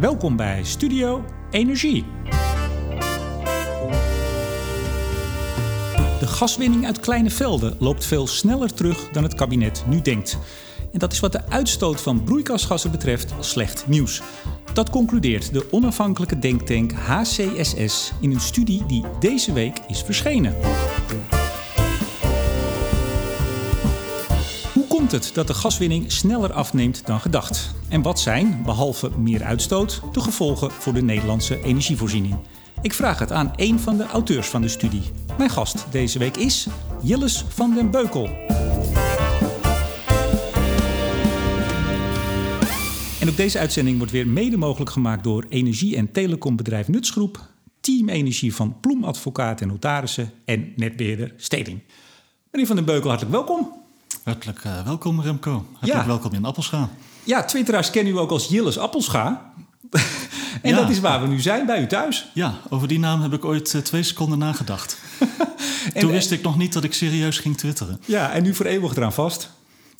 Welkom bij Studio Energie. De gaswinning uit kleine velden loopt veel sneller terug dan het kabinet nu denkt. En dat is wat de uitstoot van broeikasgassen betreft slecht nieuws. Dat concludeert de onafhankelijke denktank HCSS in een studie die deze week is verschenen. Hoe komt het dat de gaswinning sneller afneemt dan gedacht? En wat zijn, behalve meer uitstoot, de gevolgen voor de Nederlandse energievoorziening? Ik vraag het aan een van de auteurs van de studie. Mijn gast deze week is Jilles van den Beukel. En ook deze uitzending wordt weer mede mogelijk gemaakt door energie- en telecombedrijf Nutsgroep, Team Energie van Ploem Advocaat en Notarissen en netbeheerder Steding. Meneer van den Beukel, hartelijk welkom. Hartelijk uh, welkom Remco. Hartelijk Ja. welkom in Appelscha. Ja, twitteraars kennen u ook als Jilles Appelscha. en Ja. dat is waar we nu zijn, bij u thuis. Ja, over die naam heb ik ooit eh, twee seconden nagedacht. En, Toen wist ik nog niet dat ik serieus ging twitteren. Ja, en nu voor eeuwig eraan vast.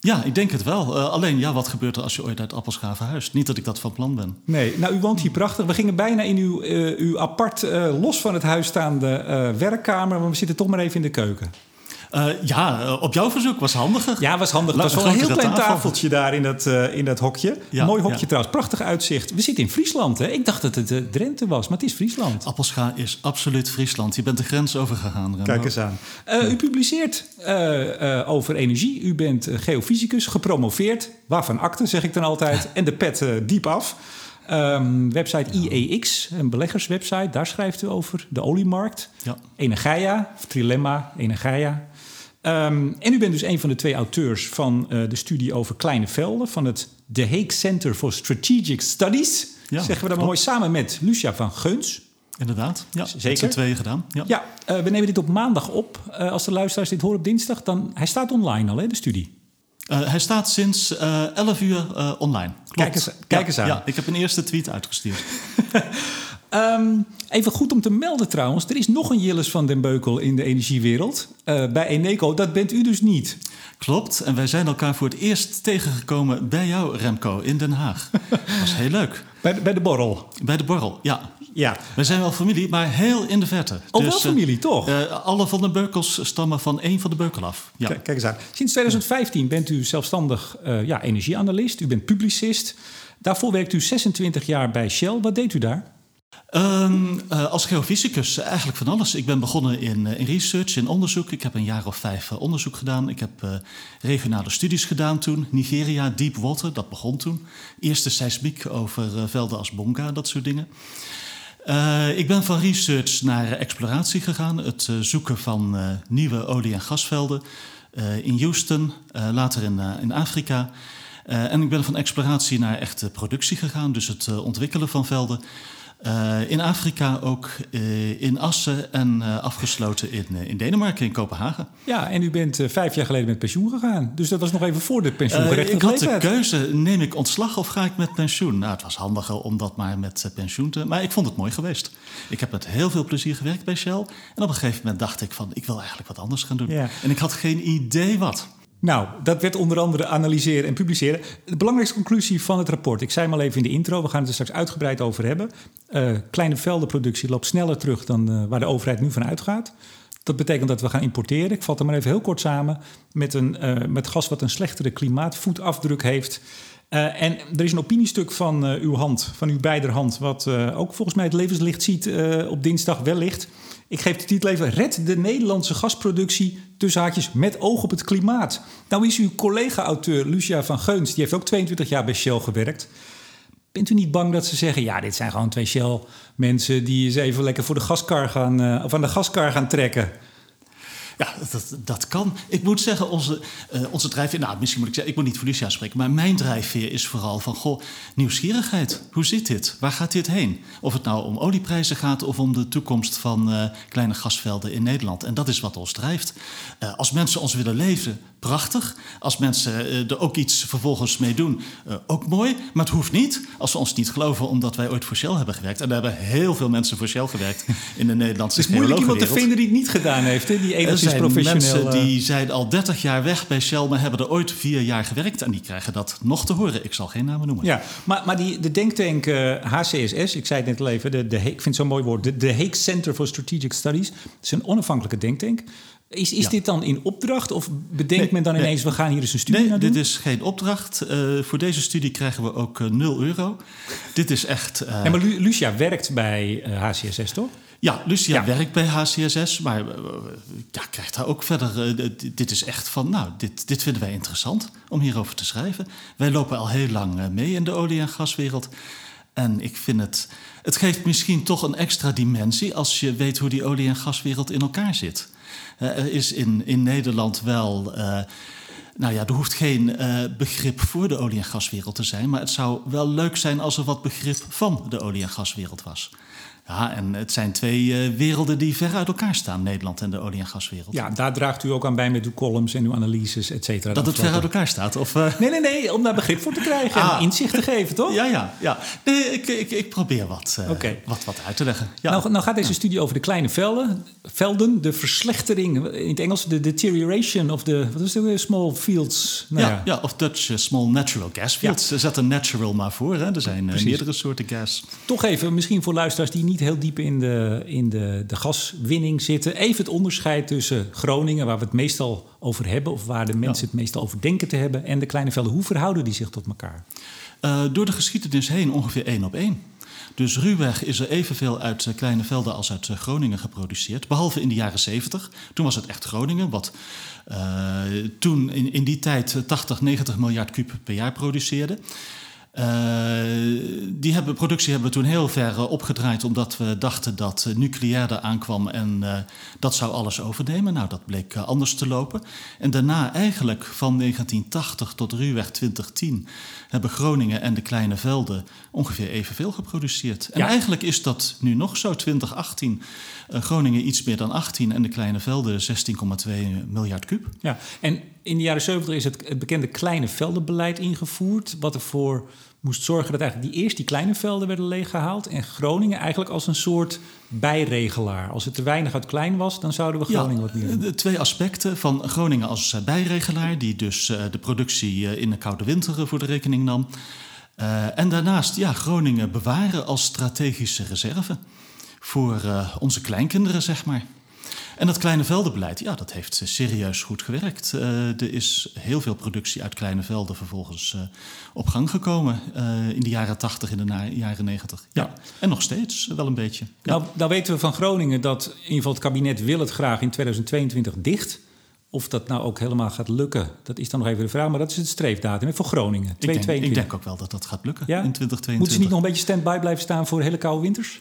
Ja, ik denk het wel. Eh, alleen, ja, wat gebeurt er als je ooit uit Appelscha verhuist? Niet dat ik dat van plan ben. Nee, nou, u woont hier prachtig. We gingen bijna in uw, eh, uw apart, los van het huis staande werkkamer. Maar we zitten toch maar even in de keuken. Eh, ja, eh, op jouw verzoek was handiger. Ja, was handig. Het was wel een heel klein tafel. tafeltje daar in dat, eh, in dat hokje. Ja, Mooi hokje ja. trouwens. Prachtig uitzicht. We zitten in Friesland, hè? Ik dacht dat het Drenthe was, maar het is Friesland. Appelscha is absoluut Friesland. Je bent de grens overgegaan, Remco. Kijk eens aan. U publiceert over energie. U bent geofysicus, gepromoveerd. Waarvan akte, zeg ik dan altijd. En de pet diep af. Ehm, website IEX, een beleggerswebsite. Daar schrijft u over de oliemarkt. Ja. Energia, of Trilemma, Energia. Ehm, en u bent dus een van de twee auteurs van eh, de studie over kleine velden... van het The Hague Center for Strategic Studies. Ja, zeggen we dat maar mooi samen met Lucia van Geuns. Inderdaad. Ja, Zeker. Met z'n tweeën gedaan. Ja. Ja, eh, we nemen dit op maandag op. Eh, als de luisteraars dit horen op dinsdag, dan... Hij staat online al, hè, de studie. Hij staat sinds eh 11 uur online. Klopt. Kijk eens- kijk eens aan. Ja, ik heb een eerste tweet uitgestuurd. Ehm, even goed om te melden trouwens. Er is nog een Jilles van den Beukel in de energiewereld. eh, bij Eneco. Dat bent u dus niet. Klopt, en wij zijn elkaar voor het eerst tegengekomen bij jou, Remco, in Den Haag. Dat was heel leuk. Bij de, bij de borrel. Bij de borrel, ja. Ja. We zijn wel familie, maar heel in de verte. Oh, wel eh, familie, toch? eh, alle van de Beukels stammen van één van de Beukel af. Ja. Kijk, kijk eens aan. Sinds 2015 bent u zelfstandig ja, energieanalist. U bent publicist. Daarvoor werkt u 26 jaar bij Shell. Wat deed u daar? Ehm, eh, als geofysicus eigenlijk van alles. Ik ben begonnen in, eh, in research, in onderzoek. Ik heb een jaar of vijf eh, onderzoek gedaan. Ik heb regionale studies gedaan toen. Nigeria, deep water, dat begon toen. Eerste seismiek over velden als Bonga, dat soort dingen. Ik ben van research naar exploratie gegaan. Het zoeken van nieuwe olie- en gasvelden. in Houston, later in, in Afrika. En ik ben van exploratie naar echte productie gegaan. Dus het ontwikkelen van velden. Eh, in Afrika ook eh, in Assen en eh, afgesloten in, in Denemarken, in Kopenhagen. Ja, en u bent vijf jaar geleden met pensioen gegaan. Dus dat was nog even voor de pensioengerechtigde ik had de keuze, neem ik ontslag of ga ik met pensioen? Nou, het was handiger om dat maar met pensioen te... Maar ik vond het mooi geweest. Ik heb met heel veel plezier gewerkt bij Shell. En op een gegeven moment dacht ik van, ik wil eigenlijk wat anders gaan doen. Ja. En ik had geen idee wat. Nou, dat werd onder andere analyseren en publiceren. De belangrijkste conclusie van het rapport, ik zei hem al even in de intro, we gaan het er straks uitgebreid over hebben. Eh, kleine veldenproductie loopt sneller terug dan eh, waar de overheid nu van uitgaat. Dat betekent dat we gaan importeren. Ik vat het maar even heel kort samen. Met, een, eh, met gas wat een slechtere klimaatvoetafdruk heeft. En er is een opiniestuk van uw hand, van uw beider hand, wat ook volgens mij het levenslicht ziet op dinsdag wellicht. Ik geef de titel even: Red de Nederlandse gasproductie tussen haakjes met oog op het klimaat. Nou is uw collega-auteur Lucia van Geuns, die heeft ook 22 jaar bij Shell gewerkt. Bent u niet bang dat ze zeggen: ja, dit zijn gewoon twee Shell-mensen die eens even lekker voor de gaskar gaan, eh, of aan de gaskar gaan trekken? Ja, dat, dat kan. Ik moet zeggen, onze, eh, onze drijfveer... Nou, misschien moet ik zeggen, ik moet niet voor Lucia spreken... maar mijn drijfveer is vooral van, goh, nieuwsgierigheid. Hoe zit dit? Waar gaat dit heen? Of het nou om olieprijzen gaat... of om de toekomst van eh, kleine gasvelden in Nederland. En dat is wat ons drijft. Eh, als mensen ons willen leven, prachtig. Als mensen er ook iets vervolgens mee doen, uh, ook mooi. Maar het hoeft niet. Als we ons niet geloven, omdat wij ooit voor Shell hebben gewerkt. En er hebben heel veel mensen voor Shell gewerkt in de Nederlandse Het is moeilijk iemand te vinden die het niet gedaan heeft. Hè? Die professioneel... mensen die zijn al 30 jaar weg bij Shell... maar hebben er ooit vier jaar gewerkt. En die krijgen dat nog te horen. Ik zal geen namen noemen. Ja, maar, maar die, de denktank HCSS, ik zei het net al even... De, de, ik vind het zo'n mooi woord. De, de Hague Center for Strategic Studies. Het is een onafhankelijke denktank. Is, is dit dan in opdracht of bedenkt men dan ineens... we gaan hier eens een studie nee, naar doen? dit is geen opdracht. Uh, voor deze studie krijgen we ook uh, 0 euro. dit is echt... Uh, nee, maar Lu Lucia werkt bij HCSS, toch? Ja, Lucia ja. werkt bij HCSS, maar ja, krijgt daar ook verder. dit is echt van, nou, dit, dit vinden wij interessant om hierover te schrijven. Wij lopen al heel lang mee in de olie- en gaswereld. En ik vind het, het geeft misschien toch een extra dimensie als je weet hoe die olie- en gaswereld in elkaar zit. Uh, er is in, in Nederland wel. Uh, nou ja, er hoeft geen uh, begrip voor de olie- en gaswereld te zijn, maar het zou wel leuk zijn als er wat begrip van de olie- en gaswereld was. Ja, en het zijn twee uh, werelden die ver uit elkaar staan, Nederland en de olie- en gaswereld. Ja, daar draagt u ook aan bij met uw columns en uw analyses, et cetera. Dat het ver uit elkaar staat? Of, uh... Nee, nee, nee, om daar begrip voor te krijgen ah. en inzicht te geven, toch? Ja, ja, ja. Nee, ik, ik, ik probeer wat, uh, okay. wat, wat uit te leggen. Ja. Nou, nou gaat deze studie over de kleine velden, velden, de verslechtering, in het Engels de deterioration of de, wat is het, small fields? Nou, ja, ja. ja, of Dutch small natural gas fields. Ja. Zet een natural maar voor, hè. er zijn meerdere soorten gas. Toch even, misschien voor luisteraars die niet heel diep in de in de, de gaswinning zitten. Even het onderscheid tussen Groningen, waar we het meestal over hebben, of waar de mensen ja. het meestal over denken te hebben, en de kleine velden. Hoe verhouden die zich tot elkaar? Uh, door de geschiedenis heen ongeveer één op één. Dus ruwweg is er evenveel uit kleine velden als uit Groningen geproduceerd. Behalve in de jaren 70. Toen was het echt Groningen, wat uh, toen in, in die tijd 80, 90 miljard kuub per jaar produceerde. Uh, die hebben, productie hebben we toen heel ver uh, opgedraaid, omdat we dachten dat uh, nucleair er aankwam en dat zou alles overnemen. Nou, dat bleek anders te lopen. En daarna, eigenlijk van 1980 tot ruwweg 2010, hebben Groningen en de kleine velden ongeveer evenveel geproduceerd. En ja. eigenlijk is dat nu nog zo, 2018. Groningen iets meer dan 18 en de kleine velden 16,2 miljard kuub. Ja, en in de jaren 70 is het, het bekende kleine veldenbeleid ingevoerd, wat ervoor moest zorgen dat eigenlijk die eerst die kleine velden werden leeggehaald en Groningen eigenlijk als een soort bijregelaar. Als het te weinig uit klein was, dan zouden we Groningen ja, wat meer doen. De twee aspecten van Groningen als bijregelaar, die dus de productie in de koude winter voor de rekening nam. Uh, en daarnaast ja, Groningen bewaren als strategische reserve voor onze kleinkinderen, zeg maar. En dat kleine veldenbeleid, ja, dat heeft serieus goed gewerkt. Uh, er is heel veel productie uit kleine velden vervolgens uh, op gang gekomen uh, in de jaren 80, in de jaren 90. Ja. ja. En nog steeds wel een beetje. Ja. Nou, nou weten we van Groningen dat in ieder geval het kabinet wil het graag in 2022 dicht. Of dat nou ook helemaal gaat lukken, dat is dan nog even de vraag. Maar dat is het streefdatum voor Groningen. Ik denk, ik denk ook wel dat dat gaat lukken ja? in 2022. Moeten ze niet nog een beetje stand-by blijven staan voor hele koude winters?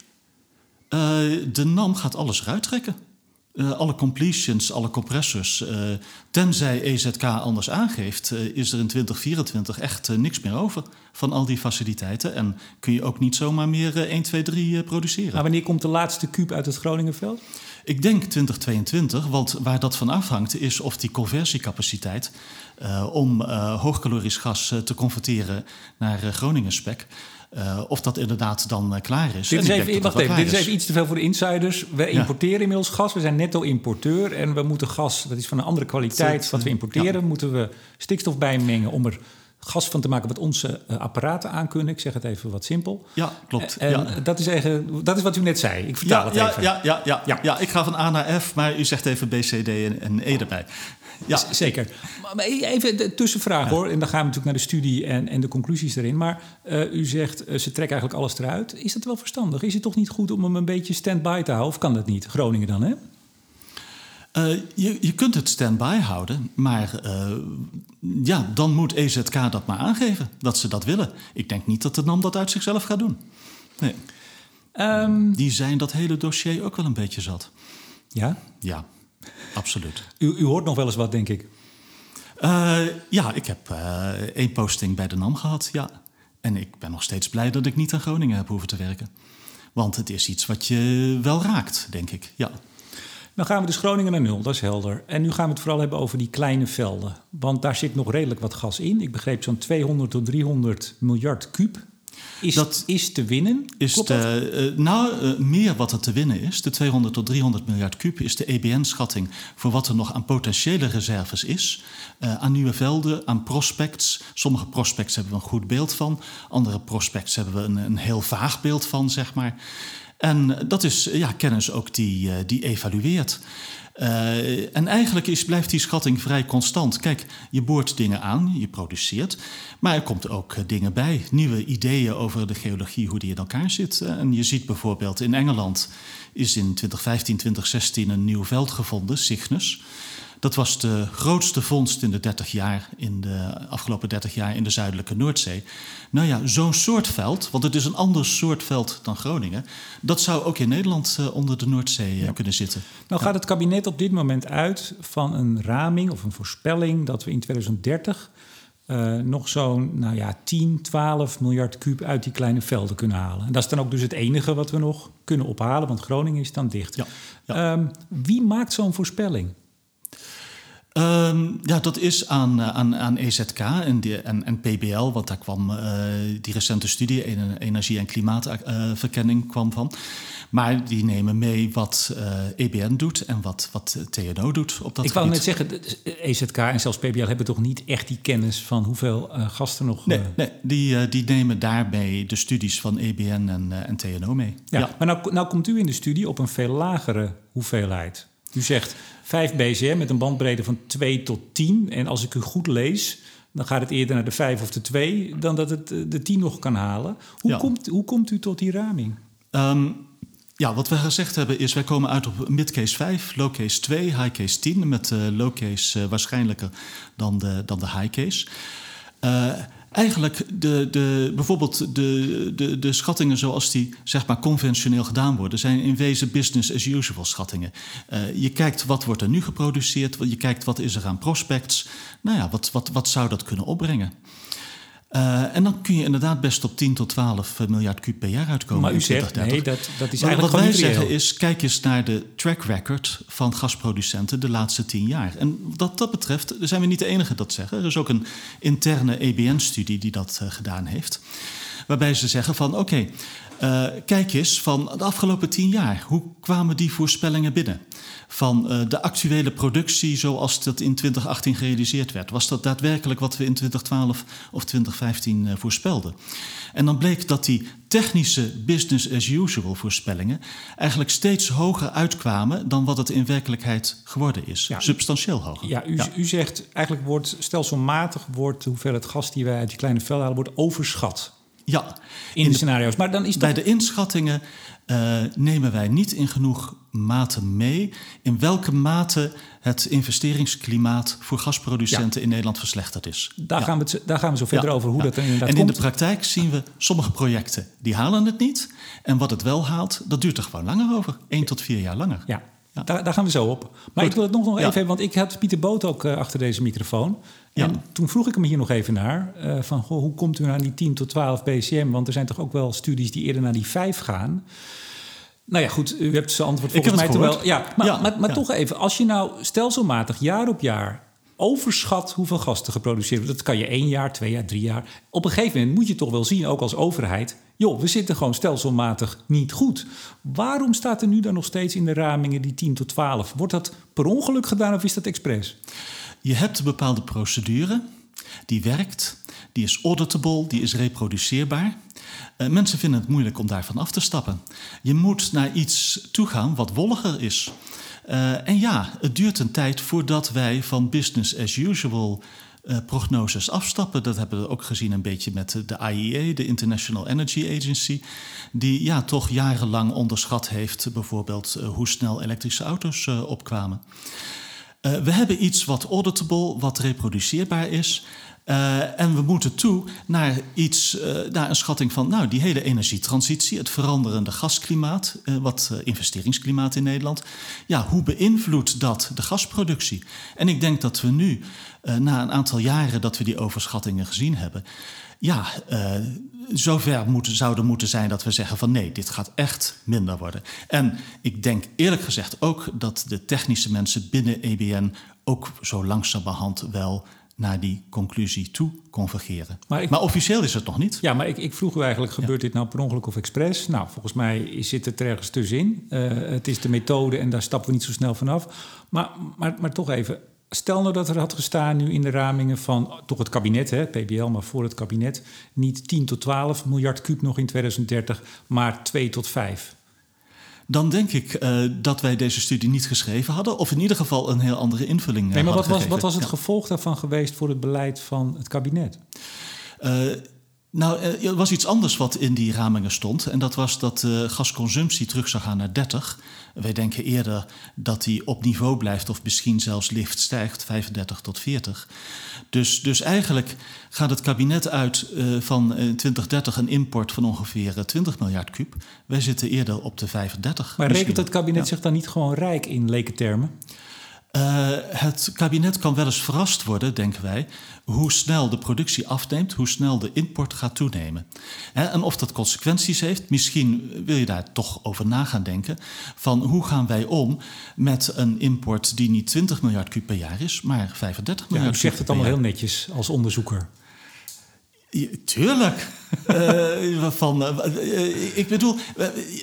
de NAM gaat alles eruit trekken. Uh, alle completions, alle compressors, uh, tenzij EZK anders aangeeft, uh, is er in 2024 echt niks meer over van al die faciliteiten. En kun je ook niet zomaar meer 1, 2, 3 produceren. Maar wanneer komt de laatste kuub uit het Groningenveld? Ik denk 2022, want waar dat van afhangt is of die conversiecapaciteit om hoogkalorisch gas te converteren naar Groningen spec. Uh, of dat inderdaad dan uh, klaar is. Dit is, even, wacht even, dit is even iets te veel voor de insiders. We importeren inmiddels gas. We zijn netto-importeur. En we moeten gas, dat is van een andere kwaliteit wat we importeren, ja. moeten we stikstof bijmengen om er gas van te maken wat onze uh, apparaten aankunnen. Ik zeg het even wat simpel. Ja, klopt. En ja. Dat, is dat is wat u net zei. Ik vertaal het ja, even. Ja, ja, ja, ja. ja, ik ga van A naar F, maar u zegt even B, C, D en, en E erbij. Ja, zeker. Maar even de tussenvraag ja. hoor. En dan gaan we natuurlijk naar de studie en, en de conclusies erin. Maar uh, u zegt, uh, ze trekken eigenlijk alles eruit. Is dat wel verstandig? Is het toch niet goed om hem een beetje stand-by te houden? Of kan dat niet? Groningen dan, hè? Uh, je, je kunt het stand-by houden, maar uh, ja, dan moet EZK dat maar aangeven dat ze dat willen. Ik denk niet dat de NAM dat uit zichzelf gaat doen. Nee. Um, Die zijn dat hele dossier ook wel een beetje zat. Ja? Ja, absoluut. U, u hoort nog wel eens wat, denk ik. Uh, ja, ik heb één posting bij de NAM gehad, ja. En ik ben nog steeds blij dat ik niet aan Groningen heb hoeven te werken. Want het is iets wat je wel raakt, denk ik, ja. Dan gaan we dus Groningen naar nul, dat is helder. En nu gaan we het vooral hebben over die kleine velden. Want daar zit nog redelijk wat gas in. Ik begreep zo'n 200 tot 300 miljard kuub. Is, dat is te winnen? Is de, uh, nou, uh, meer wat er te winnen is. De 200 tot 300 miljard kuub is de EBN-schatting voor wat er nog aan potentiële reserves is. Uh, aan nieuwe velden, aan prospects. Sommige prospects hebben we een goed beeld van. Andere prospects hebben we een, een heel vaag beeld van, zeg maar. En dat is ja, kennis ook die, die evalueert. Uh, en eigenlijk is, blijft die schatting vrij constant. Kijk, je boort dingen aan, je produceert, maar er komt ook uh, dingen bij. Nieuwe ideeën over de geologie, hoe die in elkaar zit. En je ziet bijvoorbeeld in Engeland is in 2015, 2016 een nieuw veld gevonden, Cygnus. Dat was de grootste vondst in de 30 jaar, in de afgelopen 30 jaar in de zuidelijke Noordzee. Nou ja, zo'n soort veld, want het is een ander soort veld dan Groningen, dat zou ook in Nederland uh, onder de Noordzee uh, kunnen zitten. Nou gaat het kabinet op dit moment uit van een raming of een voorspelling dat we in 2030 uh, nog zo'n nou ja, 10, 12 miljard kuub uit die kleine velden kunnen halen. En dat is dan ook dus het enige wat we nog kunnen ophalen, want Groningen is dan dicht. Ja, ja. Um, wie maakt zo'n voorspelling? Um, ja, dat is aan, eh, aan, aan EZK en, die, en, en PBL, want daar kwam uh, die recente studie, energie- en klimaatverkenning, uh, kwam van. Maar die nemen mee wat EBN e doet en wat, wat TNO doet op dat Ik wou net zeggen, EZK en zelfs PBL hebben toch niet echt die kennis van hoeveel gasten nog... Nee, nee die, die nemen daarbij de studies van EBN en, en TNO mee. Ja, ja. Maar nou, nou komt u in de studie op een veel lagere hoeveelheid. U zegt 5 BCM met een bandbreedte van 2 tot 10. En als ik u goed lees, dan gaat het eerder naar de 5 of de 2 dan dat het de 10 nog kan halen. Hoe, ja. komt, hoe komt u tot die raming? Um, ja, wat we gezegd hebben is, wij komen uit op midcase 5, lowcase 2, highcase 10. Met uh, lowcase uh, waarschijnlijker dan de, dan de highcase. Uh, eigenlijk de, de, bijvoorbeeld de, de, de schattingen zoals die zeg maar conventioneel gedaan worden, zijn in wezen business as usual schattingen. Uh, je kijkt wat wordt er nu geproduceerd, je kijkt wat is er aan prospects. Nou ja, wat, wat, wat zou dat kunnen opbrengen? Uh, en dan kun je inderdaad best op 10 tot 12 miljard kub per jaar uitkomen. Maar u zegt, nee, dat, dat is maar eigenlijk Wat wij zeggen is, kijk eens naar de track record van gasproducenten de laatste 10 jaar. En wat dat betreft zijn we niet de enige dat zeggen. Er is ook een interne EBN-studie die dat uh, gedaan heeft. Waarbij ze zeggen van, oké, okay, uh, kijk eens van de afgelopen 10 jaar. Hoe kwamen die voorspellingen binnen? van uh, de actuele productie zoals dat in 2018 gerealiseerd werd. Was dat daadwerkelijk wat we in 2012 of 2015 uh, voorspelden? En dan bleek dat die technische business as usual voorspellingen eigenlijk steeds hoger uitkwamen dan wat het in werkelijkheid geworden is. Ja, Substantieel hoger. Ja u, ja, u, zegt eigenlijk wordt stelselmatig wordt de hoeveelheid gas die wij uit die kleine vel halen, wordt overschat. Ja, in, in de, scenario's. Maar dan is bij de inschattingen uh, nemen wij niet in genoeg mate mee in welke mate het investeringsklimaat voor gasproducenten ja. in Nederland verslechterd is. Daar, ja. gaan, we het, daar gaan we zo verder over hoe dat er inderdaad En komt. in de praktijk zien we sommige projecten die halen het niet. En wat het wel haalt, dat duurt er gewoon langer over. één tot vier jaar langer. Ja. Ja. Daar, daar, gaan we zo op. Maar Goed. ik wil het nog, nog even hebben, want ik had Pieter Boot ook uh, achter deze microfoon. En ja. toen vroeg ik hem hier nog even naar. Uh, van, goh, hoe komt u naar die 10 tot 12 BCM? Want er zijn toch ook wel studies die eerder naar die 5 gaan. Nou ja, goed, u hebt zijn antwoord volgens mij toch wel. Ja, maar, ja, maar, maar ja. toch even, als je nou stelselmatig jaar op jaar overschat hoeveel gasten geproduceerd wordt, dat kan je één jaar, twee jaar, drie jaar. Op een gegeven moment moet je toch wel zien, ook als overheid, joh, we zitten gewoon stelselmatig niet goed. Waarom staat er nu dan nog steeds in de ramingen die 10 tot 12? Wordt dat per ongeluk gedaan of is dat expres? Je hebt een bepaalde procedure die werkt, die is auditable, die is reproduceerbaar. Uh, mensen vinden het moeilijk om daarvan af te stappen. Je moet naar iets toegaan wat wolliger is. Uh, en ja, het duurt een tijd voordat wij van business as usual uh, prognoses afstappen. Dat hebben we ook gezien een beetje met de IEA, de International Energy Agency, die ja, toch jarenlang onderschat heeft bijvoorbeeld hoe snel elektrische auto's opkwamen. We hebben iets wat auditable, wat reproduceerbaar is. Uh, en we moeten toe naar, iets, uh, naar een schatting van nou, die hele energietransitie, het veranderende gasklimaat, wat investeringsklimaat in Nederland. Ja, hoe beïnvloedt dat de gasproductie? En ik denk dat we nu, na een aantal jaren dat we die overschattingen gezien hebben, ja, zover moeten, zouden moeten zijn dat we zeggen van nee, dit gaat echt minder worden. En ik denk eerlijk gezegd ook dat de technische mensen binnen EBN ook zo langzamerhand wel naar die conclusie toe convergeren. Maar, maar, officieel is het nog niet. Ja, maar ik, ik vroeg u eigenlijk, gebeurt dit nou per ongeluk of expres? Nou, volgens mij zit het er ergens tussenin. Uh, het is de methode en daar stappen we niet zo snel vanaf. Maar, maar, maar toch even, stel nou dat er had gestaan nu in de ramingen van toch het kabinet, hè, PBL, maar voor het kabinet, niet 10 tot 12 miljard kuub nog in 2030, maar 2 tot 5 dan denk ik uh, dat wij deze studie niet geschreven hadden. Of in ieder geval een heel andere invulling uh, nee, maar wat was, wat was het gevolg daarvan geweest voor het beleid van het kabinet? Uh, nou, er was iets anders wat in die ramingen stond. En dat was dat de gasconsumptie terug zou gaan naar 30. Wij denken eerder dat die op niveau blijft of misschien zelfs licht stijgt, 35 tot 40. Dus, dus eigenlijk gaat het kabinet uit uh, van 2030 een import van ongeveer 20 miljard kuub. Wij zitten eerder op de 35. Maar rekent het kabinet zich dan niet gewoon rijk in lekentermen? Uh, het kabinet kan wel eens verrast worden, denken wij, hoe snel de productie afneemt, hoe snel de import gaat toenemen. en of dat consequenties heeft, misschien wil je daar toch over na gaan denken. Van hoe gaan wij om met een import die niet 20 miljard kuub per jaar is, maar 35 miljard kuub. Ja, u zegt het allemaal heel netjes als onderzoeker. Tuurlijk. uh, van, uh, ik bedoel,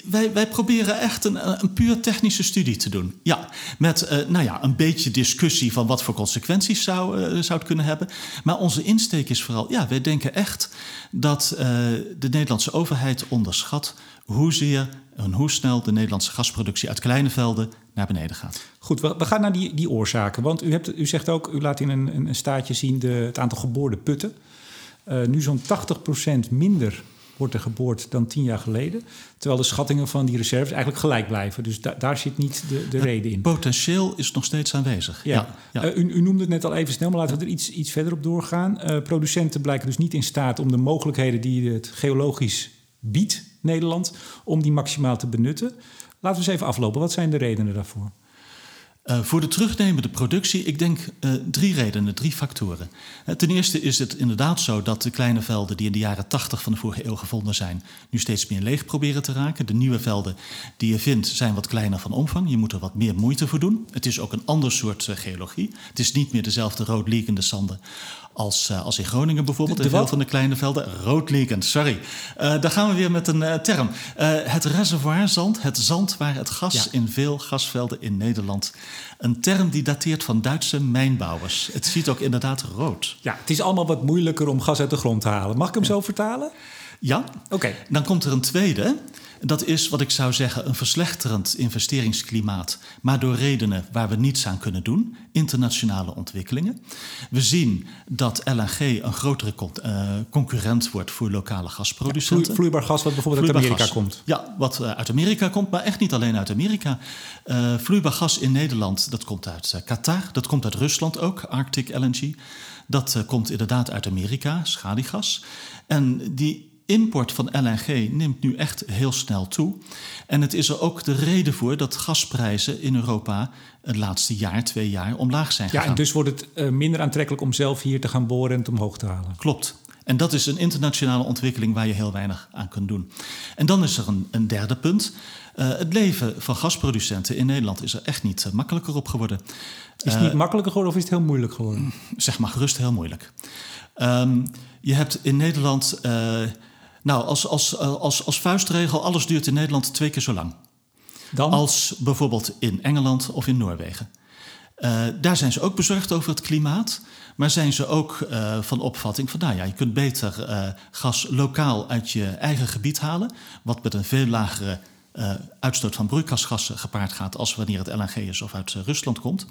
wij, wij proberen echt een, een puur technische studie te doen. Ja, met uh, nou ja, een beetje discussie van wat voor consequenties zou, zou het kunnen hebben. Maar onze insteek is vooral, ja, wij denken echt dat de Nederlandse overheid onderschat hoezeer en hoe snel de Nederlandse gasproductie uit kleine velden naar beneden gaat. Goed, we, gaan naar die, die oorzaken. Want u, hebt, u zegt ook, u laat in een, een staatje zien de, het aantal geboorde putten. Uh, nu zo'n 80% minder wordt er geboord dan tien jaar geleden. Terwijl de schattingen van die reserves eigenlijk gelijk blijven. Dus da daar zit niet de, de reden in. Potentieel is nog steeds aanwezig. Ja. ja, Uh, u, u, noemde het net al even snel, maar laten we er iets, iets verder op doorgaan. Uh, producenten blijken dus niet in staat om de mogelijkheden die het geologisch biedt, Nederland, om die maximaal te benutten. Laten we eens even aflopen. Wat zijn de redenen daarvoor? Uh, voor de terugnemende productie, ik denk uh, drie redenen, drie factoren. Uh, ten eerste is het inderdaad zo dat de kleine velden die in de jaren 80 van de vorige eeuw gevonden zijn, nu steeds meer leeg proberen te raken. De nieuwe velden die je vindt zijn wat kleiner van omvang. Je moet er wat meer moeite voor doen. Het is ook een ander soort geologie. Het is niet meer dezelfde roodliggende zanden als, uh, als in Groningen bijvoorbeeld. De, veel van de kleine velden. Roodliggend, sorry. Uh, daar gaan we weer met een uh, term. het reservoirzand, het zand waar het gas ja. in veel gasvelden in Nederland. Een term die dateert van Duitse mijnbouwers. Het ziet ook inderdaad rood. Ja, het is allemaal wat moeilijker om gas uit de grond te halen. Mag ik hem ja. zo vertalen? Ja. Oké. Dan komt er een tweede. Dat is wat ik zou zeggen een verslechterend investeringsklimaat, maar door redenen waar we niets aan kunnen doen, internationale ontwikkelingen. We zien dat LNG een grotere uh, concurrent wordt voor lokale gasproducenten. Ja, vloeibaar gas wat bijvoorbeeld vloeibaar uit Amerika gas. komt. Ja, wat uh, uit Amerika komt, maar echt niet alleen uit Amerika. Uh, vloeibaar gas in Nederland, dat komt uit Qatar, dat komt uit Rusland ook, Arctic LNG. Dat komt inderdaad uit Amerika, schadigas. En die import van LNG neemt nu echt heel snel toe. En het is er ook de reden voor dat gasprijzen in Europa het laatste jaar, twee jaar, omlaag zijn gegaan. Ja, en dus wordt het uh, minder aantrekkelijk om zelf hier te gaan boren en het omhoog te halen. Klopt. En dat is een internationale ontwikkeling waar je heel weinig aan kunt doen. En dan is er een, een derde punt. Uh, het leven van gasproducenten in Nederland is er echt niet uh, makkelijker op geworden. Is het niet makkelijker geworden of is het heel moeilijk geworden? Zeg maar gerust heel moeilijk. Um, je hebt in Nederland nou, als, als, als, als vuistregel, alles duurt in Nederland twee keer zo lang. Dan? Als bijvoorbeeld in Engeland of in Noorwegen. Uh, daar zijn ze ook bezorgd over het klimaat. Maar zijn ze ook uh, van opvatting van, nou ja, je kunt beter uh, gas lokaal uit je eigen gebied halen. Wat met een veel lagere uitstoot van broeikasgassen gepaard gaat als wanneer het LNG is of uit Rusland komt.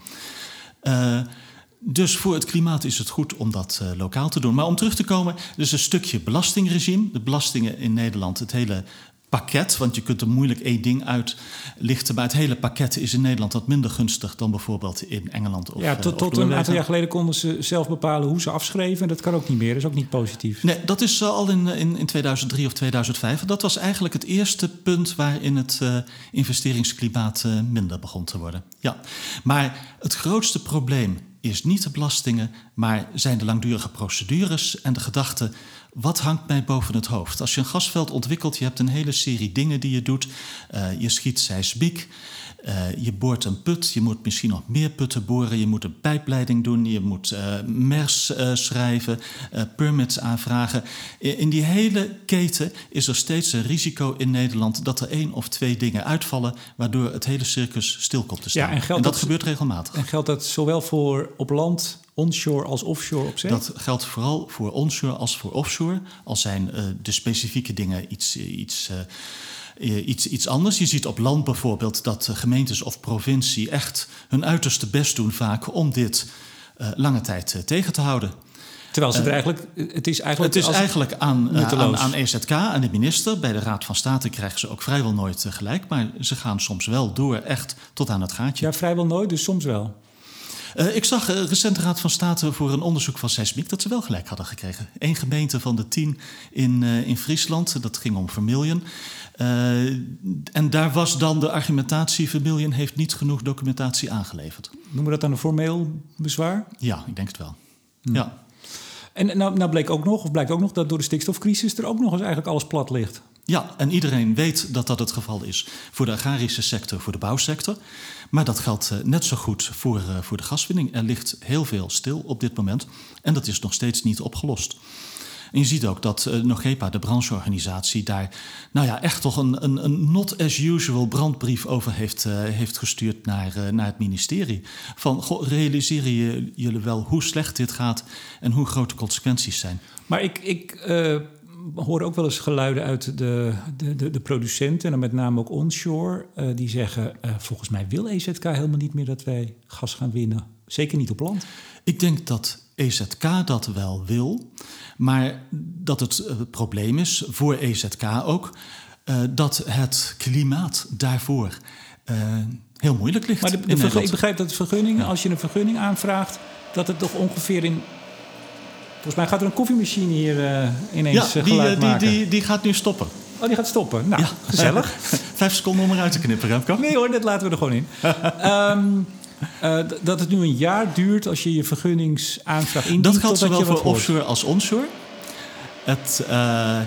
Dus voor het klimaat is het goed om dat uh, lokaal te doen. Maar om terug te komen, dus een stukje belastingregime. De belastingen in Nederland, het hele pakket, want je kunt er moeilijk één ding uitlichten. Maar het hele pakket is in Nederland wat minder gunstig dan bijvoorbeeld in Engeland. Of, ja, tot, uh, tot een aantal jaar geleden konden ze zelf bepalen hoe ze afschreven. En dat kan ook niet meer, dat is ook niet positief. Nee, dat is al in, in, in 2003 of 2005. Dat was eigenlijk het eerste punt waarin het uh, investeringsklimaat uh, minder begon te worden. Ja, maar het grootste probleem is niet de belastingen, maar zijn de langdurige procedures en de gedachte: wat hangt mij boven het hoofd? Als je een gasveld ontwikkelt, je hebt een hele serie dingen die je doet. Uh, je schiet seismiek, uh, je boort een put, je moet misschien nog meer putten boren, je moet een pijpleiding doen, je moet uh, MERS schrijven, permits aanvragen. In die hele keten is er steeds een risico in Nederland dat er één of twee dingen uitvallen, waardoor het hele circus stil komt te staan. Ja, en, en dat, dat gebeurt regelmatig. En geldt dat zowel voor op land onshore als offshore op zee? Dat geldt vooral voor onshore als voor offshore. Al zijn uh, de specifieke dingen iets, iets, uh, iets, iets anders. Je ziet op land bijvoorbeeld dat gemeentes of provincie echt hun uiterste best doen vaak om dit uh, lange tijd tegen te houden. Terwijl ze er eigenlijk, het is eigenlijk, het is eigenlijk aan, aan, aan, EZK, aan de minister. Bij de Raad van State krijgen ze ook vrijwel nooit gelijk. Maar ze gaan soms wel door echt tot aan het gaatje. Ja, vrijwel nooit, dus soms wel. Uh, ik zag uh, recent de Raad van State voor een onderzoek van seismiek dat ze wel gelijk hadden gekregen. Eén gemeente van de tien in, uh, in Friesland, dat ging om Vermillion. en daar was dan de argumentatie: Vermillion heeft niet genoeg documentatie aangeleverd. Noemen we dat dan een formeel bezwaar? Ja, ik denk het wel. Hm. Ja. En nou, nou bleek ook nog, of blijkt ook nog, dat door de stikstofcrisis er ook nog eens eigenlijk alles plat ligt. Ja, en iedereen weet dat dat het geval is voor de agrarische sector, voor de bouwsector. Maar dat geldt net zo goed voor, voor de gaswinning. Er ligt heel veel stil op dit moment en dat is nog steeds niet opgelost. En je ziet ook dat uh, Nogepa, de brancheorganisatie, daar nou ja, echt toch een, een, een not as usual brandbrief over heeft, heeft gestuurd naar, naar het ministerie. Van goh, realiseren je, jullie wel hoe slecht dit gaat en hoe groot de consequenties zijn? Maar ik, ik hoor ook wel eens geluiden uit de, de, de, de producenten, en met name ook onshore, uh, die zeggen: uh, volgens mij wil EZK helemaal niet meer dat wij gas gaan winnen. Zeker niet op land. Ik denk dat EZK dat wel wil, maar dat het uh, probleem is voor EZK ook dat het klimaat daarvoor heel moeilijk ligt. Maar de, de vergun, ik begrijp dat de vergunningen, ja. als je een vergunning aanvraagt, dat het toch ongeveer in Volgens mij gaat er een koffiemachine hier uh, ineens ja, die, geluid die, maken. Die, die gaat nu stoppen. Oh, die gaat stoppen. Nou, ja. gezellig. Vijf seconden om eruit te knippen, Remco. Nee hoor, dat laten we er gewoon in. um, uh, dat het nu een jaar duurt als je je vergunningsaanvraag indient. Dat geldt zowel voor offshore als onshore. Het... Uh,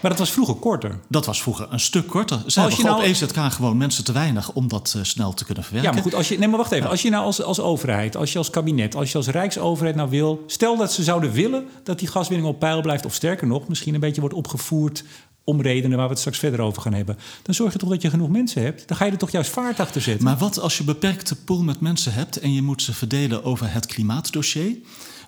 maar dat was vroeger korter. Dat was vroeger een stuk korter. Ze hebben nou... op EZK gewoon mensen te weinig om dat uh, snel te kunnen verwerken. Ja, maar goed, als je, nee, maar wacht even. Ja. Als je nou als, als overheid, als je als kabinet, als je als rijksoverheid nou wil... Stel dat ze zouden willen dat die gaswinning op peil blijft... of sterker nog, misschien een beetje wordt opgevoerd om redenen waar we het straks verder over gaan hebben. Dan zorg je toch dat je genoeg mensen hebt. Dan ga je er toch juist vaart achter zetten. Maar wat als je een beperkte pool met mensen hebt... en je moet ze verdelen over het klimaatdossier...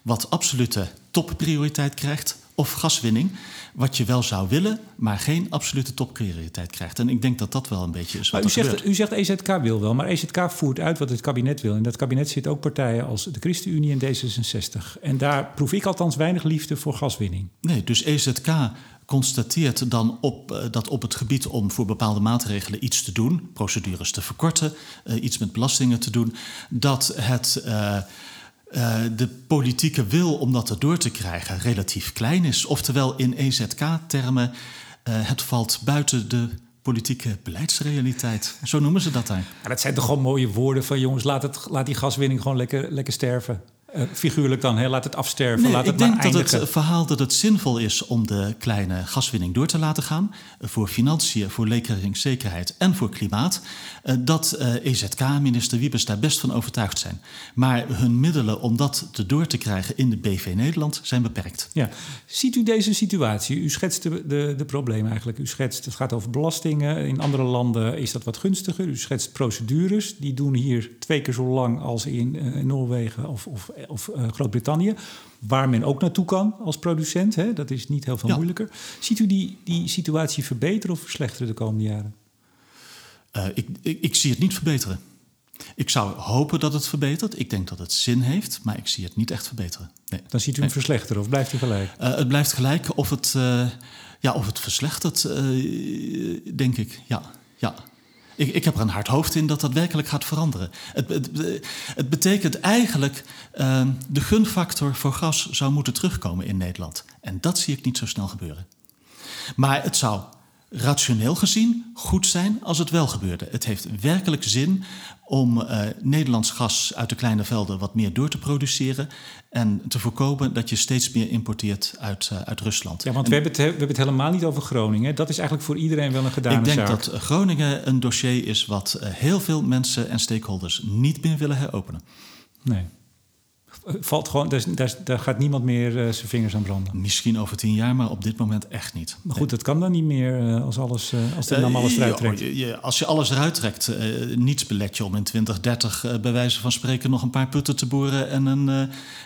wat absolute topprioriteit krijgt, of gaswinning... wat je wel zou willen, maar geen absolute topprioriteit krijgt. En ik denk dat dat wel een beetje is wat u zegt, u zegt EZK wil wel, maar EZK voert uit wat het kabinet wil. En dat kabinet zit ook partijen als de ChristenUnie en D66. En daar proef ik althans weinig liefde voor gaswinning. Nee, dus EZK constateert dan op, uh, dat op het gebied om voor bepaalde maatregelen iets te doen, procedures te verkorten, uh, iets met belastingen te doen, dat het. Uh, uh, de politieke wil om dat erdoor te krijgen relatief klein is. Oftewel in EZK-termen, uh, het valt buiten de politieke beleidsrealiteit. Zo noemen ze dat daar. Ja, dat zijn toch gewoon mooie woorden van jongens, laat, het, laat die gaswinning gewoon lekker, lekker sterven. Uh, figuurlijk dan, hè? laat het afsterven. Nee, laat het ik denk dat het verhaal dat het zinvol is om de kleine gaswinning door te laten gaan. Voor financiën, voor leveringszekerheid en voor klimaat. Uh, dat uh, EZK-minister Wiebes daar best van overtuigd zijn. Maar hun middelen om dat te door te krijgen in de BV Nederland zijn beperkt. Ja. Ziet u deze situatie? U schetst de, de, de problemen eigenlijk. U schetst, het gaat over belastingen. In andere landen is dat wat gunstiger. U schetst procedures. Die doen hier twee keer zo lang als in Noorwegen of, of of uh, Groot-Brittannië, waar men ook naartoe kan als producent. Hè? Dat is niet heel veel ja. moeilijker. Ziet u die, die situatie verbeteren of verslechteren de komende jaren? Uh, ik, ik, ik zie het niet verbeteren. Ik zou hopen dat het verbetert. Ik denk dat het zin heeft, maar ik zie het niet echt verbeteren. Nee. Dan ziet u hem nee. verslechteren of blijft hij gelijk? Uh, het blijft gelijk of het... Ja, of het verslechtert, uh, denk ik. Ja, ja. Ik, ik, heb er een hard hoofd in dat dat werkelijk gaat veranderen. Het, het, betekent eigenlijk uh, de gunfactor voor gas zou moeten terugkomen in Nederland. En dat zie ik niet zo snel gebeuren. Maar het zou rationeel gezien goed zijn als het wel gebeurde. Het heeft werkelijk zin om uh, Nederlands gas uit de kleine velden wat meer door te produceren en te voorkomen dat je steeds meer importeert uit, uh, uit Rusland. Ja, want we, hebben het, we hebben het helemaal niet over Groningen. Dat is eigenlijk voor iedereen wel een gedane zaak. Ik denk dat Groningen een dossier is wat uh, heel veel mensen en stakeholders niet meer willen heropenen. Nee valt gewoon, daar, daar, gaat niemand meer uh, zijn vingers aan branden. Misschien over tien jaar, maar op dit moment echt niet. Maar goed, dat kan dan niet meer uh, als, alles, uh, als de nam alles eruit trekt. Je, je, als je alles eruit trekt, niets belet je om in 2030 bij wijze van spreken nog een paar putten te boren en een,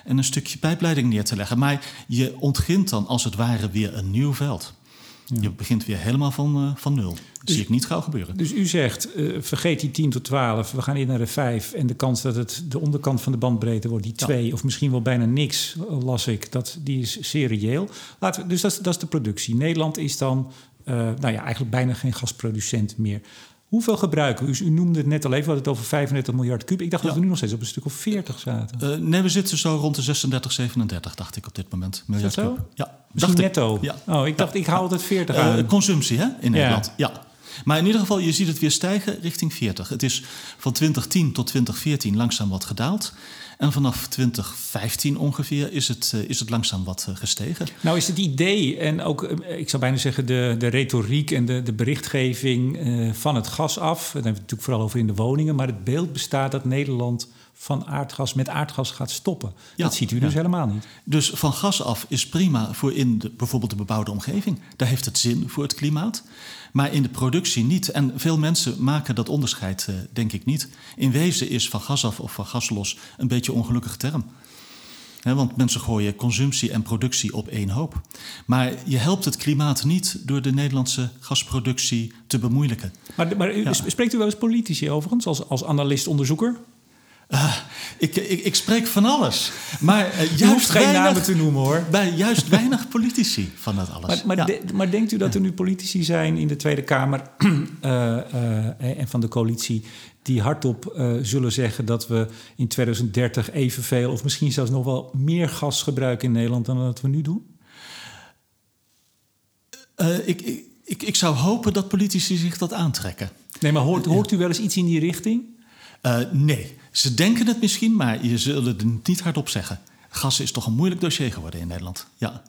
en een stukje pijpleiding neer te leggen. Maar je ontgint dan als het ware weer een nieuw veld. Je begint weer helemaal van, uh, van nul. Dat dus, zie ik niet gauw gebeuren. Dus u zegt, uh, vergeet die 10 tot 12, we gaan in naar de 5. En de kans dat het de onderkant van de bandbreedte wordt, die 2, of misschien wel bijna niks, las ik, dat, die is zeer reëel. Laten we, dus dat, dat is de productie. Nederland is dan uh, nou ja, eigenlijk bijna geen gasproducent meer. Hoeveel gebruiken U, u noemde het net al even, we hadden het over 35 miljard kub. Ik dacht dat we nu nog steeds op een stuk of 40 zaten. Uh, nee, we zitten zo rond de 36, 37, dacht ik op dit moment. Miljard zo? Kub. Ja, dacht netto? Ja. Oh, ik dacht, ik haal het 40 aan. Uh, consumptie, hè, in Nederland. Ja. ja. Maar in ieder geval, je ziet het weer stijgen richting 40. Het is van 2010 tot 2014 langzaam wat gedaald. En vanaf 2015 ongeveer is het, uh, is het langzaam wat uh, gestegen. Nou is het idee en ook, uh, ik zou bijna zeggen, de, de retoriek en de, de berichtgeving van het gas af. Daar hebben we het natuurlijk vooral over in de woningen. Maar het beeld bestaat dat Nederland van aardgas met aardgas gaat stoppen. Ja, dat ziet u dus ja. helemaal niet. Dus van gas af is prima voor in de, bijvoorbeeld de bebouwde omgeving. Daar heeft het zin voor het klimaat. Maar in de productie niet. En veel mensen maken dat onderscheid, uh, denk ik niet. In wezen is van gas af of van gas los een beetje een ongelukkige term. He, want mensen gooien consumptie en productie op één hoop. Maar je helpt het klimaat niet door de Nederlandse gasproductie te bemoeilijken. Maar, maar u, ja. spreekt u wel eens politici overigens, als, als analist-onderzoeker? Uh, ik, ik, ik, spreek van alles. Maar uh, juist geen weinig, namen te noemen hoor. Bij juist weinig politici van dat alles. Maar, maar, ja. de, maar, denkt u dat er nu politici zijn in de Tweede Kamer uh, en van de coalitie die hardop zullen zeggen dat we in 2030 evenveel of misschien zelfs nog wel meer gas gebruiken in Nederland dan dat we nu doen? ik, ik, ik, zou hopen dat politici zich dat aantrekken. Nee, maar hoort, hoort u wel eens iets in die richting? nee. Ze denken het misschien, maar je zullen het niet hardop zeggen. Gas is toch een moeilijk dossier geworden in Nederland. Ja.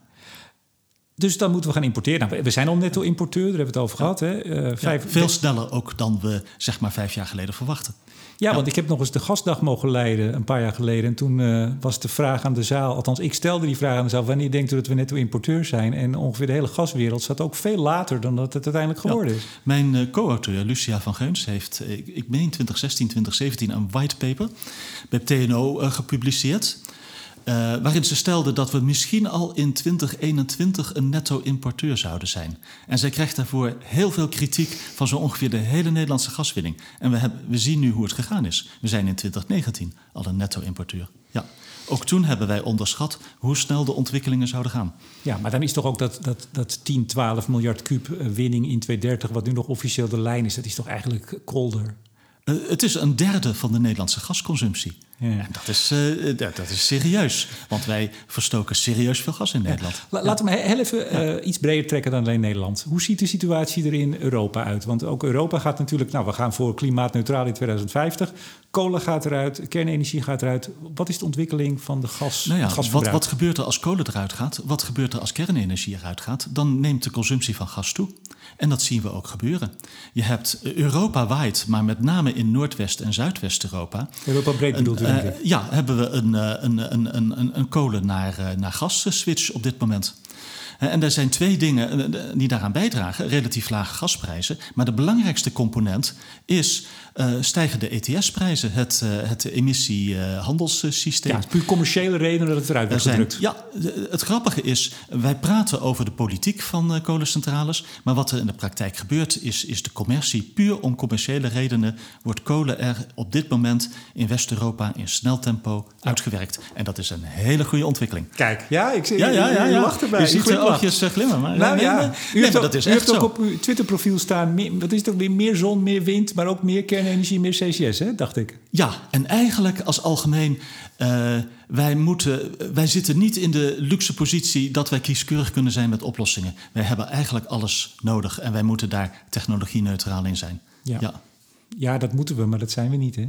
Dus dan moeten we gaan importeren. Nou, we zijn al netto-importeur, daar hebben we het over gehad. Hè? Uh, vijf, ja, veel sneller ook dan we zeg maar vijf jaar geleden verwachten. Ja, want ik heb nog eens de gastdag mogen leiden een paar jaar geleden. En toen uh, was de vraag aan de zaal, althans ik stelde die vraag aan de zaal... wanneer denkt u dat we netto-importeur zijn? En ongeveer de hele gaswereld zat ook veel later dan dat het uiteindelijk geworden is. Mijn uh, co-auteur Lucia van Geuns heeft, ik, meen 2016, 2017, een whitepaper bij TNO gepubliceerd... Uh, waarin ze stelde dat we misschien al in 2021 een netto-importeur zouden zijn. En zij krijgt daarvoor heel veel kritiek van zo ongeveer de hele Nederlandse gaswinning. En we, hebben, we zien nu hoe het gegaan is. We zijn in 2019 al een netto-importeur. Ja. Ook toen hebben wij onderschat hoe snel de ontwikkelingen zouden gaan. Ja, maar dan is toch ook dat, dat, dat 10, 12 miljard kub winning in 2030, wat nu nog officieel de lijn is, dat is toch eigenlijk kolder? Uh, het is een derde van de Nederlandse gasconsumptie. Ja. En dat is, uh, dat, dat, is serieus, want wij verstoken serieus veel gas in Nederland. Ja. Laten we heel even uh, iets breder trekken dan alleen Nederland. Hoe ziet de situatie er in Europa uit? Want ook Europa gaat natuurlijk, nou, we gaan voor klimaatneutraal in 2050. Kolen gaat eruit, kernenergie gaat eruit. Wat is de ontwikkeling van de gas? Nou wat, wat gebeurt er als kolen eruit gaat? Wat gebeurt er als kernenergie eruit gaat? Dan neemt de consumptie van gas toe. En dat zien we ook gebeuren. Je hebt Europa waait, maar met name in Noordwest- en Zuidwest-Europa. Europa breed bedoelt u. Uh, ja, hebben we een, een, een, een, een kolen naar, naar gas switch op dit moment. En er zijn twee dingen die daaraan bijdragen: relatief lage gasprijzen. Maar de belangrijkste component is uh, stijgende ETS-prijzen, het, uh, het emissiehandelssysteem. ja, het is puur commerciële redenen dat het eruit wordt gedrukt. Ja, het grappige is, wij praten over de politiek van uh, kolencentrales, maar wat er in de praktijk gebeurt is, is de commercie. Puur om commerciële redenen wordt kolen er op dit moment in West-Europa in snel tempo ja. uitgewerkt. En dat is een hele goede ontwikkeling. Kijk, ja, ik zie ja, ja, ja, ja. lacht erbij. Je ziet oh, oogjes glimmen. Maar, nou nee, ja, nee, u nee, maar ook, dat is u echt heeft ook op uw Twitter-profiel staan... Meer, wat is het ook weer? Meer zon, meer wind, maar ook meer kernenergie, meer CCS, hè? dacht ik. Ja, en eigenlijk als algemeen, uh, wij, moeten, wij zitten niet in de luxe positie dat wij kieskeurig kunnen zijn met oplossingen. Wij hebben eigenlijk alles nodig en wij moeten daar technologie-neutraal in zijn. Ja. ja. Ja, dat moeten we, maar dat zijn we niet, hè?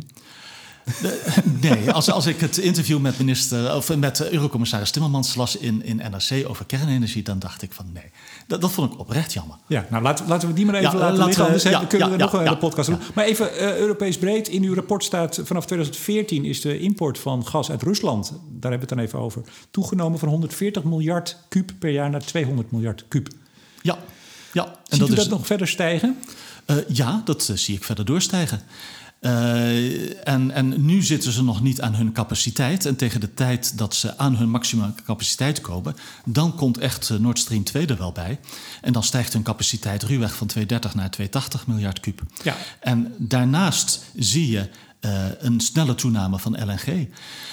Nee, als, als ik het interview met, minister, of met Eurocommissaris Timmermans las in, in NRC over kernenergie, dan dacht ik van nee. Dat, dat vond ik oprecht jammer. Ja, nou laten, laten we die maar even Ja, laten laten liggen. we- Anders ja, hebben- kunnen ja, we nog een hele podcast doen. Maar even eh, Europees breed. In uw rapport staat vanaf 2014 is de import van gas uit Rusland, daar hebben we het dan even over, toegenomen van 140 miljard kuub per jaar naar 200 miljard kuub. Ja, ja. En Ziet dat u is, dat nog verder stijgen? Eh, ja, dat eh, zie ik verder doorstijgen. Eh, en, en nu zitten ze nog niet aan hun capaciteit. En tegen de tijd dat ze aan hun maximum capaciteit komen, dan komt echt eh, Nord Stream 2 er wel bij. En dan stijgt hun capaciteit ruwweg van 230 naar 280 miljard kuub. Ja. En daarnaast zie je een snelle toename van LNG.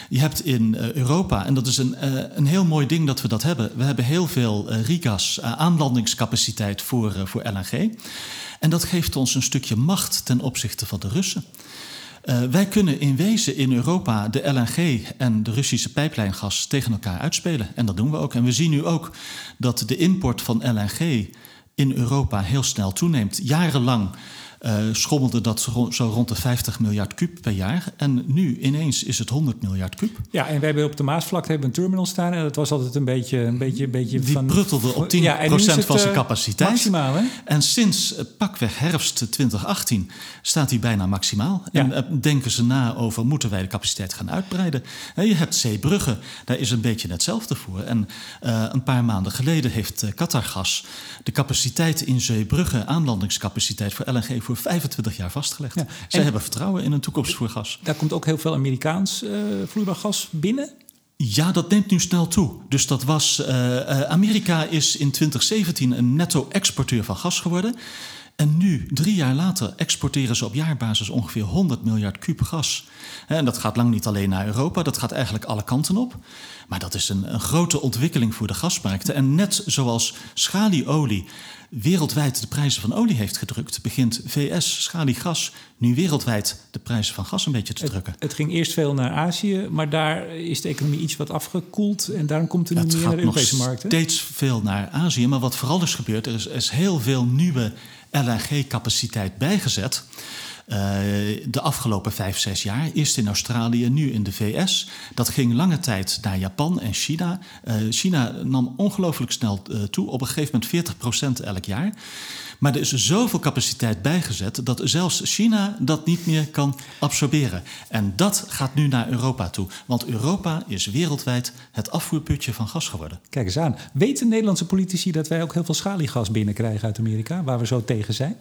Je hebt in eh, Europa, en dat is een, eh, een heel mooi ding dat we dat hebben. We hebben heel veel eh, eh, aanlandingscapaciteit voor, eh, voor LNG. En dat geeft ons een stukje macht ten opzichte van de Russen. Eh, wij kunnen in wezen in Europa de LNG en de Russische pijplijngas tegen elkaar uitspelen. En dat doen we ook. En we zien nu ook dat de import van LNG in Europa heel snel toeneemt. Jarenlang eh, schommelde dat zo zo rond de 50 miljard kuub per jaar. En nu ineens is het 100 miljard kuub. Ja, en wij hebben op de Maasvlakte hebben een terminal staan. En dat was altijd een beetje, een beetje, een beetje Die van... pruttelde op 10% Ja, en nu is het, van zijn eh, capaciteit. Maximaal, hè? En sinds eh, pakweg herfst 2018 staat hij bijna maximaal. Ja. En eh, denken ze na over moeten wij de capaciteit gaan uitbreiden. Je hebt Zeebrugge, daar is een beetje hetzelfde voor. En eh, een paar maanden geleden heeft eh, Qatargas de capaciteit in Zeebrugge, aanlandingscapaciteit voor LNG, voor 25 jaar vastgelegd. Ja. Zij En- hebben vertrouwen in een toekomst voor gas. Daar komt ook heel veel Amerikaans eh, vloeibaar gas binnen. Ja, dat neemt nu snel toe. Dus dat was. eh, eh, Amerika is in 2017 een netto-exporteur van gas geworden. En nu, drie jaar later, exporteren ze op jaarbasis ongeveer 100 miljard kuub gas. En dat gaat lang niet alleen naar Europa, dat gaat eigenlijk alle kanten op. Maar dat is een, een grote ontwikkeling voor de gasmarkten. En net zoals schalieolie wereldwijd de prijzen van olie heeft gedrukt, begint VS schaliegas nu wereldwijd de prijzen van gas een beetje te drukken. Het ging eerst veel naar Azië, maar daar is de economie iets wat afgekoeld. En daarom komt er nu Het meer naar gaat de nog Europese markten. steeds veel naar Azië. Maar wat vooral is gebeurd, er is, er is heel veel nieuwe LNG-capaciteit bijgezet. Eh, de afgelopen vijf, zes jaar. Eerst in Australië, nu in de VS. Dat ging lange tijd naar Japan en China. Eh, China nam ongelooflijk snel eh, toe, op een gegeven moment 40% elk jaar. Maar er is zoveel capaciteit bijgezet dat zelfs China dat niet meer kan absorberen. En dat gaat nu naar Europa toe. Want Europa is wereldwijd het afvoerputje van gas geworden. Kijk eens aan. Weten Nederlandse politici dat wij ook heel veel schaliegas binnenkrijgen uit Amerika, waar we zo tegen zijn?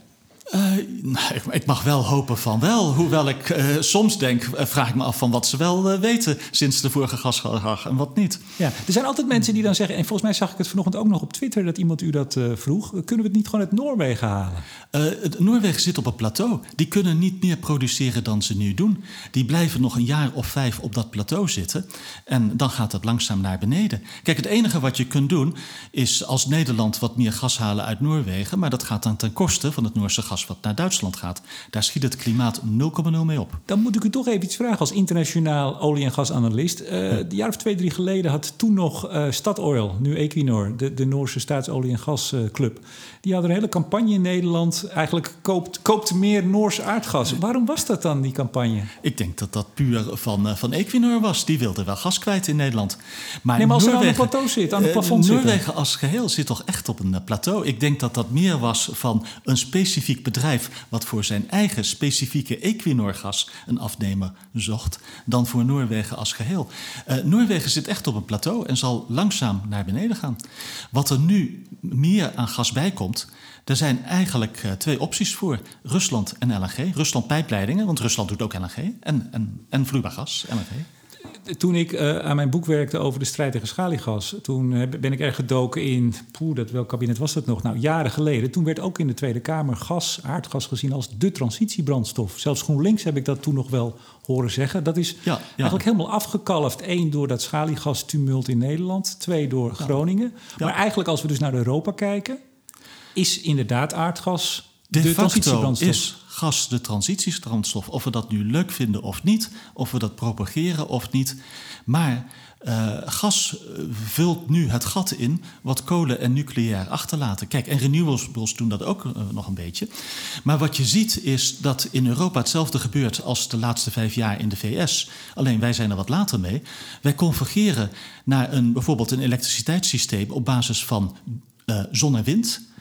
Nou, ik, ik mag wel hopen van wel. Hoewel ik eh, soms denk, eh, vraag ik me af van wat ze wel weten sinds de vorige gasgraag en wat niet. Ja, er zijn altijd mensen die dan zeggen, en volgens mij zag ik het vanochtend ook nog op Twitter dat iemand u dat vroeg. Kunnen we het niet gewoon uit Noorwegen halen? Het- Noorwegen zit op een plateau. Die kunnen niet meer produceren dan ze nu doen. Die blijven nog een jaar of vijf op dat plateau zitten. En dan gaat het langzaam naar beneden. Kijk, het enige wat je kunt doen is als Nederland wat meer gas halen uit Noorwegen. Maar dat gaat dan ten koste van het Noorse gas wat naar Duitsland gaat. Daar schiet het klimaat 0,0 mee op. Dan moet ik u toch even iets vragen als internationaal olie- en gasanalist. Eh Een jaar of twee, drie geleden had toen nog eh Statoil, nu Equinor, de, de Noorse staatsolie- en gasclub. Die hadden een hele campagne in Nederland. Eigenlijk koopt, koopt meer Noors aardgas. Waarom was dat dan, die campagne? Ik denk dat dat puur van, eh, van Equinor was. Die wilde wel gas kwijt in Nederland. Maar Nee, maar als ze aan het Noorwegen- plateau zit, aan het eh, plafond zitten. Noorwegen als geheel zit toch echt op een eh, plateau. Ik denk dat dat meer was van een specifiek bedrijf... wat voor zijn eigen specifieke Equinor-gas een afnemer zocht... dan voor Noorwegen als geheel. Eh, Noorwegen zit echt op een plateau en zal langzaam naar beneden gaan. Wat er nu meer aan gas bij komt... Er zijn eigenlijk eh, twee opties voor. Rusland en LNG. Rusland pijpleidingen, want Rusland doet ook LNG. En, en, en vloeibaar gas, LNG. Toen ik uh, aan mijn boek werkte over de strijd tegen schaliegas, toen uh, ben ik erg gedoken in, poeh, dat, welk kabinet was dat nog? Nou, jaren geleden. Toen werd ook in de Tweede Kamer gas, aardgas gezien als de transitiebrandstof. Zelfs GroenLinks heb ik dat toen nog wel horen zeggen. Dat is ja, ja. eigenlijk helemaal afgekalfd. Eén, door dat schaliegas-tumult in Nederland. Twee, door Groningen. Maar eigenlijk als we dus naar Europa kijken, is inderdaad aardgas de, de is gas de transitiebrandstof. Of we dat nu leuk vinden of niet, of we dat propageren of niet. Maar uh, gas eh, vult nu het gat in wat kolen en nucleair achterlaten. Kijk, en renewables doen dat ook uh, nog een beetje. Maar wat je ziet is dat in Europa hetzelfde gebeurt als de laatste vijf jaar in de VS. Alleen wij zijn er wat later mee. Wij convergeren naar een, bijvoorbeeld een elektriciteitssysteem op basis van zon en wind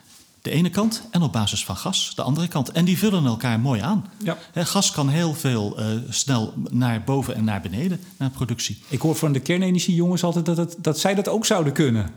de ene kant en op basis van gas de andere kant. En die vullen elkaar mooi aan. Ja. gas kan heel veel uh, snel naar boven en naar beneden, naar productie. Ik hoor van de kernenergiejongens altijd dat, het, dat zij dat ook zouden kunnen.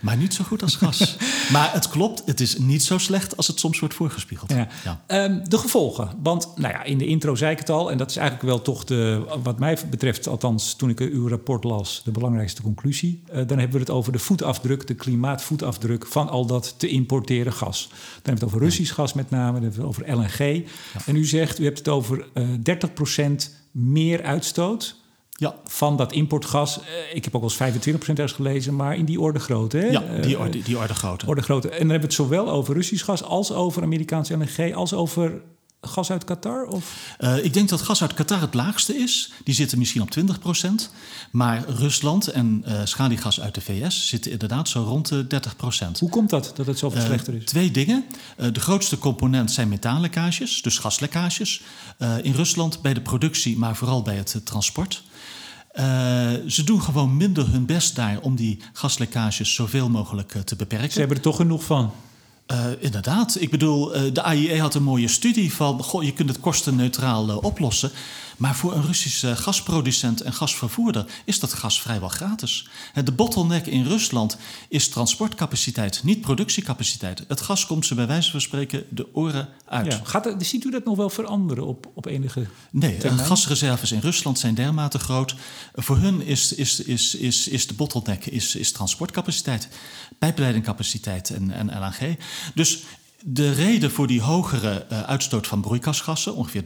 Maar niet zo goed als gas. maar het klopt, het is niet zo slecht als het soms wordt voorgespiegeld. Ja. Ja. Um, de gevolgen. Want nou ja, in de intro zei ik het al, en dat is eigenlijk wel toch de, wat mij betreft, althans toen ik uw rapport las, de belangrijkste conclusie. Uh, dan hebben we het over de voetafdruk, de klimaatvoetafdruk van al dat te importeren gas. Dan hebben we het over Russisch gas met name, dan hebben we het over LNG. En u zegt, u hebt het over uh, eh, 30% meer uitstoot ja. van dat importgas. Uh, ik heb ook wel eens 25% ergens gelezen, maar in die orde grootte. Hè? Ja, die orde, die orde grootte. Orde grootte. En dan hebben we het zowel over Russisch gas als over Amerikaanse LNG, als over gas uit Qatar? Of? Uh, ik denk dat gas uit Qatar het laagste is. Die zitten misschien op 20 procent. Maar Rusland en uh, schaliegas uit de VS zitten inderdaad zo rond de 30 procent. Hoe komt dat, dat het zoveel uh, slechter is? Twee dingen. de grootste component zijn metaanlekkages, dus gaslekkages. in Rusland bij de productie, maar vooral bij het transport. Uh, ze doen gewoon minder hun best daar om die gaslekkages zoveel mogelijk uh, te beperken. Ze hebben er toch genoeg van. Uh, inderdaad. Ik bedoel, de AIE had een mooie studie van... Goh, je kunt het kostenneutraal oplossen. Maar voor een Russische gasproducent en gasvervoerder is dat gas vrijwel gratis. De bottleneck in Rusland is transportcapaciteit, niet productiecapaciteit. Het gas komt ze bij wijze van spreken de oren uit. Ja. Gaat, ziet u dat nog wel veranderen op, op enige Nee, termijn? gasreserves in Rusland zijn dermate groot. Voor hun is, is, is, is, is de bottleneck is, is transportcapaciteit, pijpleidingcapaciteit en, en LNG. Dus de reden voor die hogere uh, uitstoot van broeikasgassen, ongeveer 30%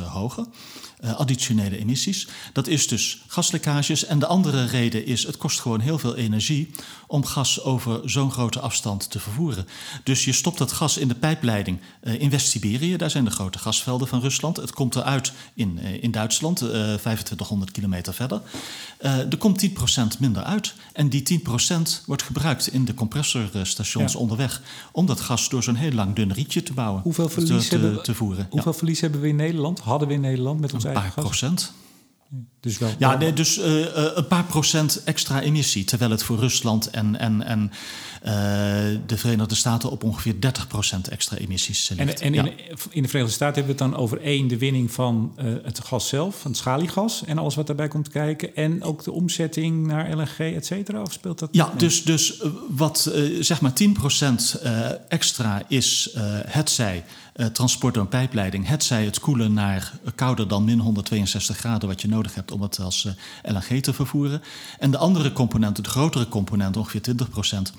uh, hoger, additionele emissies, dat is dus gaslekkages. En de andere reden is, het kost gewoon heel veel energie om gas over zo'n grote afstand te vervoeren. Dus je stopt dat gas in de pijpleiding in West-Siberië, daar zijn de grote gasvelden van Rusland. Het komt eruit in, in Duitsland, 2500 kilometer verder. er komt 10% minder uit. En die 10% wordt gebruikt in de compressorstations ja. onderweg om dat gas door zo'n heel lang dun rietje te bouwen. Hoeveel verlies, te, voeren. Hoeveel ja. verlies hebben we in Nederland? Hadden we in Nederland met ons een paar procent. Dus wel, ja, nee, dus uh, uh, een paar procent extra emissie. Terwijl het voor Rusland en, en, en uh, de Verenigde Staten op ongeveer 30 procent extra emissies ligt. En, en ja. in, in, de Verenigde Staten hebben we het dan over één, de winning van het gas zelf, van het schaliegas en alles wat daarbij komt kijken. En ook de omzetting naar LNG, et cetera? Of speelt dat? Ja, dus, dus wat zeg maar 10 procent extra is hetzij uh, transport door een pijpleiding, hetzij het koelen naar kouder dan min 162 graden, wat je nodig hebt om het als uh, LNG te vervoeren. En de andere component, de grotere component, ongeveer 20 procent.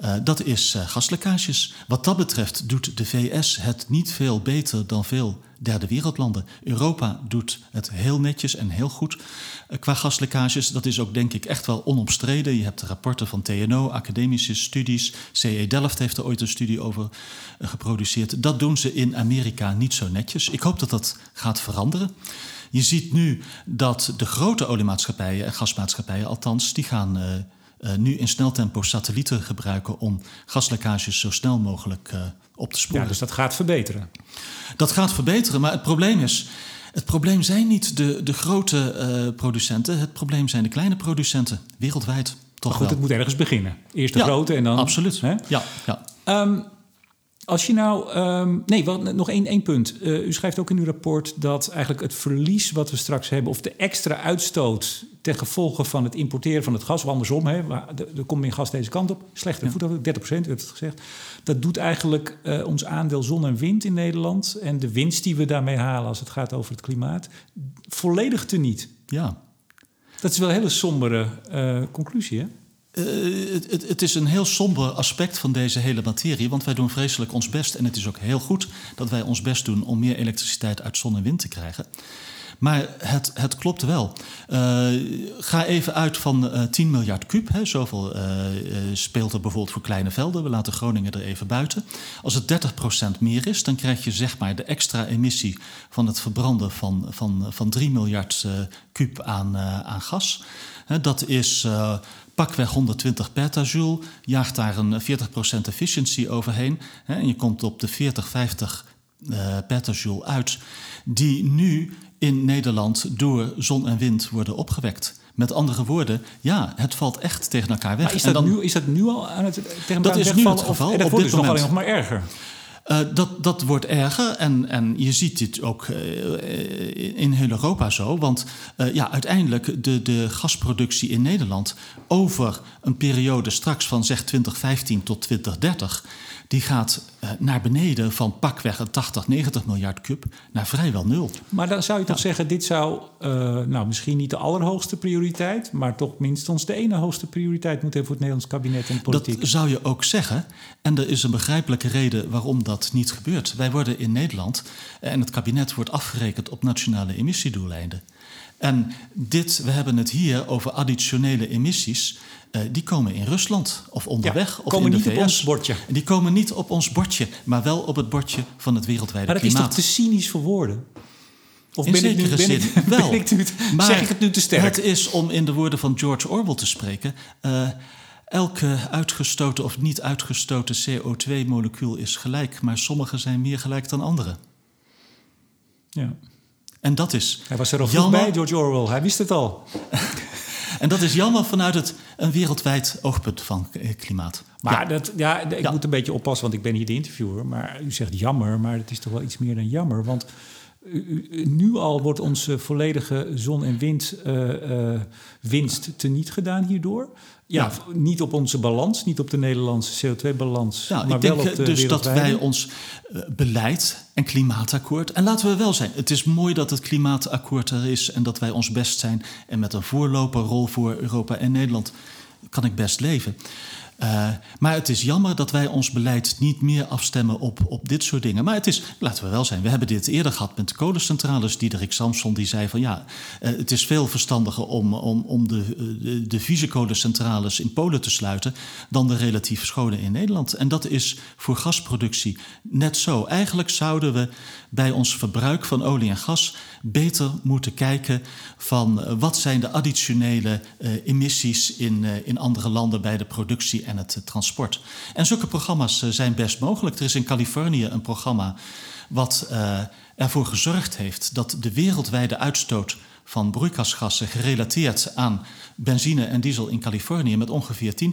Uh, dat is uh. Wat dat betreft doet de VS het niet veel beter dan veel derde wereldlanden. Europa doet het heel netjes en heel goed qua gaslekkages. Dat is ook denk ik echt wel onomstreden. Je hebt de rapporten van TNO, academische studies. CE Delft heeft er ooit een studie over geproduceerd. Dat doen ze in Amerika niet zo netjes. Ik hoop dat dat gaat veranderen. Je ziet nu dat de grote oliemaatschappijen en gasmaatschappijen, althans, die gaan uh, nu in sneltempo satellieten gebruiken om gaslekkages zo snel mogelijk uh, op te sporen. Ja, dus dat gaat verbeteren. Dat gaat verbeteren, maar het probleem is. Het probleem zijn niet de, de grote producenten, het probleem zijn de kleine producenten wereldwijd. Toch maar goed, wel. het moet ergens beginnen. Eerst de ja, grote en dan. Absoluut. Hè? Ja, ja. Um, als je nou. Um, nee, wat, nog één, één punt. Uh, u schrijft ook in uw rapport dat eigenlijk het verlies wat we straks hebben, of de extra uitstoot ten gevolge van het importeren van het gas, of andersom, hè, er komt meer gas deze kant op, slechter ja. voetafdruk, 30 procent, werd het gezegd. Dat doet eigenlijk uh, ons aandeel zon en wind in Nederland en de winst die we daarmee halen als het gaat over het klimaat, volledig teniet. Ja. Dat is wel een hele sombere uh, conclusie, hè? Uh, het, het, is een heel somber aspect van deze hele materie, want wij doen vreselijk ons best. En het is ook heel goed dat wij ons best doen om meer elektriciteit uit zon en wind te krijgen. Maar het, het klopt wel. Uh, ga even uit van uh, 10 miljard kuub. Zoveel speelt er bijvoorbeeld voor kleine velden. We laten Groningen er even buiten. Als het 30% meer is, dan krijg je zeg maar de extra emissie van het verbranden van, van, van 3 miljard kuub aan, aan gas. dat is pakweg 120 petajoule, jaagt daar een 40% efficiency overheen. Hè, en je komt op de 40, 50 uh, petajoule uit, die nu in Nederland door zon en wind worden opgewekt. Met andere woorden, ja, het valt echt tegen elkaar weg. Maar is, dat, en dan, nu, is dat nu al aan het tegen dat is nu het geval. Of, dat wordt dus nog alleen nog maar erger. Uh, dat, dat wordt erger en, en je ziet dit ook uh, in heel Europa zo. Want uh, ja, uiteindelijk de, de gasproductie in Nederland over een periode straks van zeg 2015 tot 2030 die gaat naar beneden van pakweg een 80, 90 miljard kub naar vrijwel nul. Maar dan zou je toch zeggen, dit zou nou, misschien niet de allerhoogste prioriteit, maar toch minstens de ene hoogste prioriteit moeten hebben voor het Nederlands kabinet en politiek. Dat zou je ook zeggen. En er is een begrijpelijke reden waarom dat niet gebeurt. Wij worden in Nederland, eh, en het kabinet wordt afgerekend op nationale emissiedoeleinden. En dit, we hebben het hier over additionele emissies. Uh, die komen in Rusland of onderweg ja, of komen in de niet VS. op ons bordje. Die komen niet op ons bordje, maar wel op het bordje van het wereldwijde maar dat klimaat. is toch te cynisch voor woorden? Of in ben ik nu, ben ik, wel. Ben ik nu, maar zeg ik het nu te sterk? Het is, om in de woorden van George Orwell te spreken... Uh, elke uitgestoten of niet uitgestoten CO2-molecuul is gelijk... maar sommige zijn meer gelijk dan andere. Ja. En dat is. Hij was er al vroeg bij, George Orwell. Hij wist het al. en dat is jammer vanuit het, een wereldwijd oogpunt van klimaat. Maar ja. Dat, ja, ik ja. moet een beetje oppassen, want ik ben hier de interviewer. Maar u zegt jammer, maar het is toch wel iets meer dan jammer. Want nu al wordt onze volledige zon- en wind, uh, uh, winst teniet gedaan hierdoor. Ja, ja, niet op onze balans, niet op de Nederlandse CO2-balans. Nou, maar ik denk wel op de dus dat wij ons uh, beleid en klimaatakkoord. En laten we wel zijn, het is mooi dat het klimaatakkoord er is en dat wij ons best zijn. En met een voorloperrol voor Europa en Nederland kan ik best leven. Uh, maar het is jammer dat wij ons beleid niet meer afstemmen op, op dit soort dingen. Maar het is, laten we wel zijn, we hebben dit eerder gehad met de kolencentrales. Diederik Samson die zei van ja, uh, het is veel verstandiger om, om, om de, de, de vieze kolencentrales in Polen te sluiten dan de relatief schone in Nederland. En dat is voor gasproductie net zo. Eigenlijk zouden we bij ons verbruik van olie en gas beter moeten kijken van wat zijn de additionele emissies in, in andere landen bij de productie en het transport. En zulke programma's zijn best mogelijk. Er is in Californië een programma wat uh, ervoor gezorgd heeft dat de wereldwijde uitstoot van broeikasgassen gerelateerd aan benzine en diesel in Californië met ongeveer 10%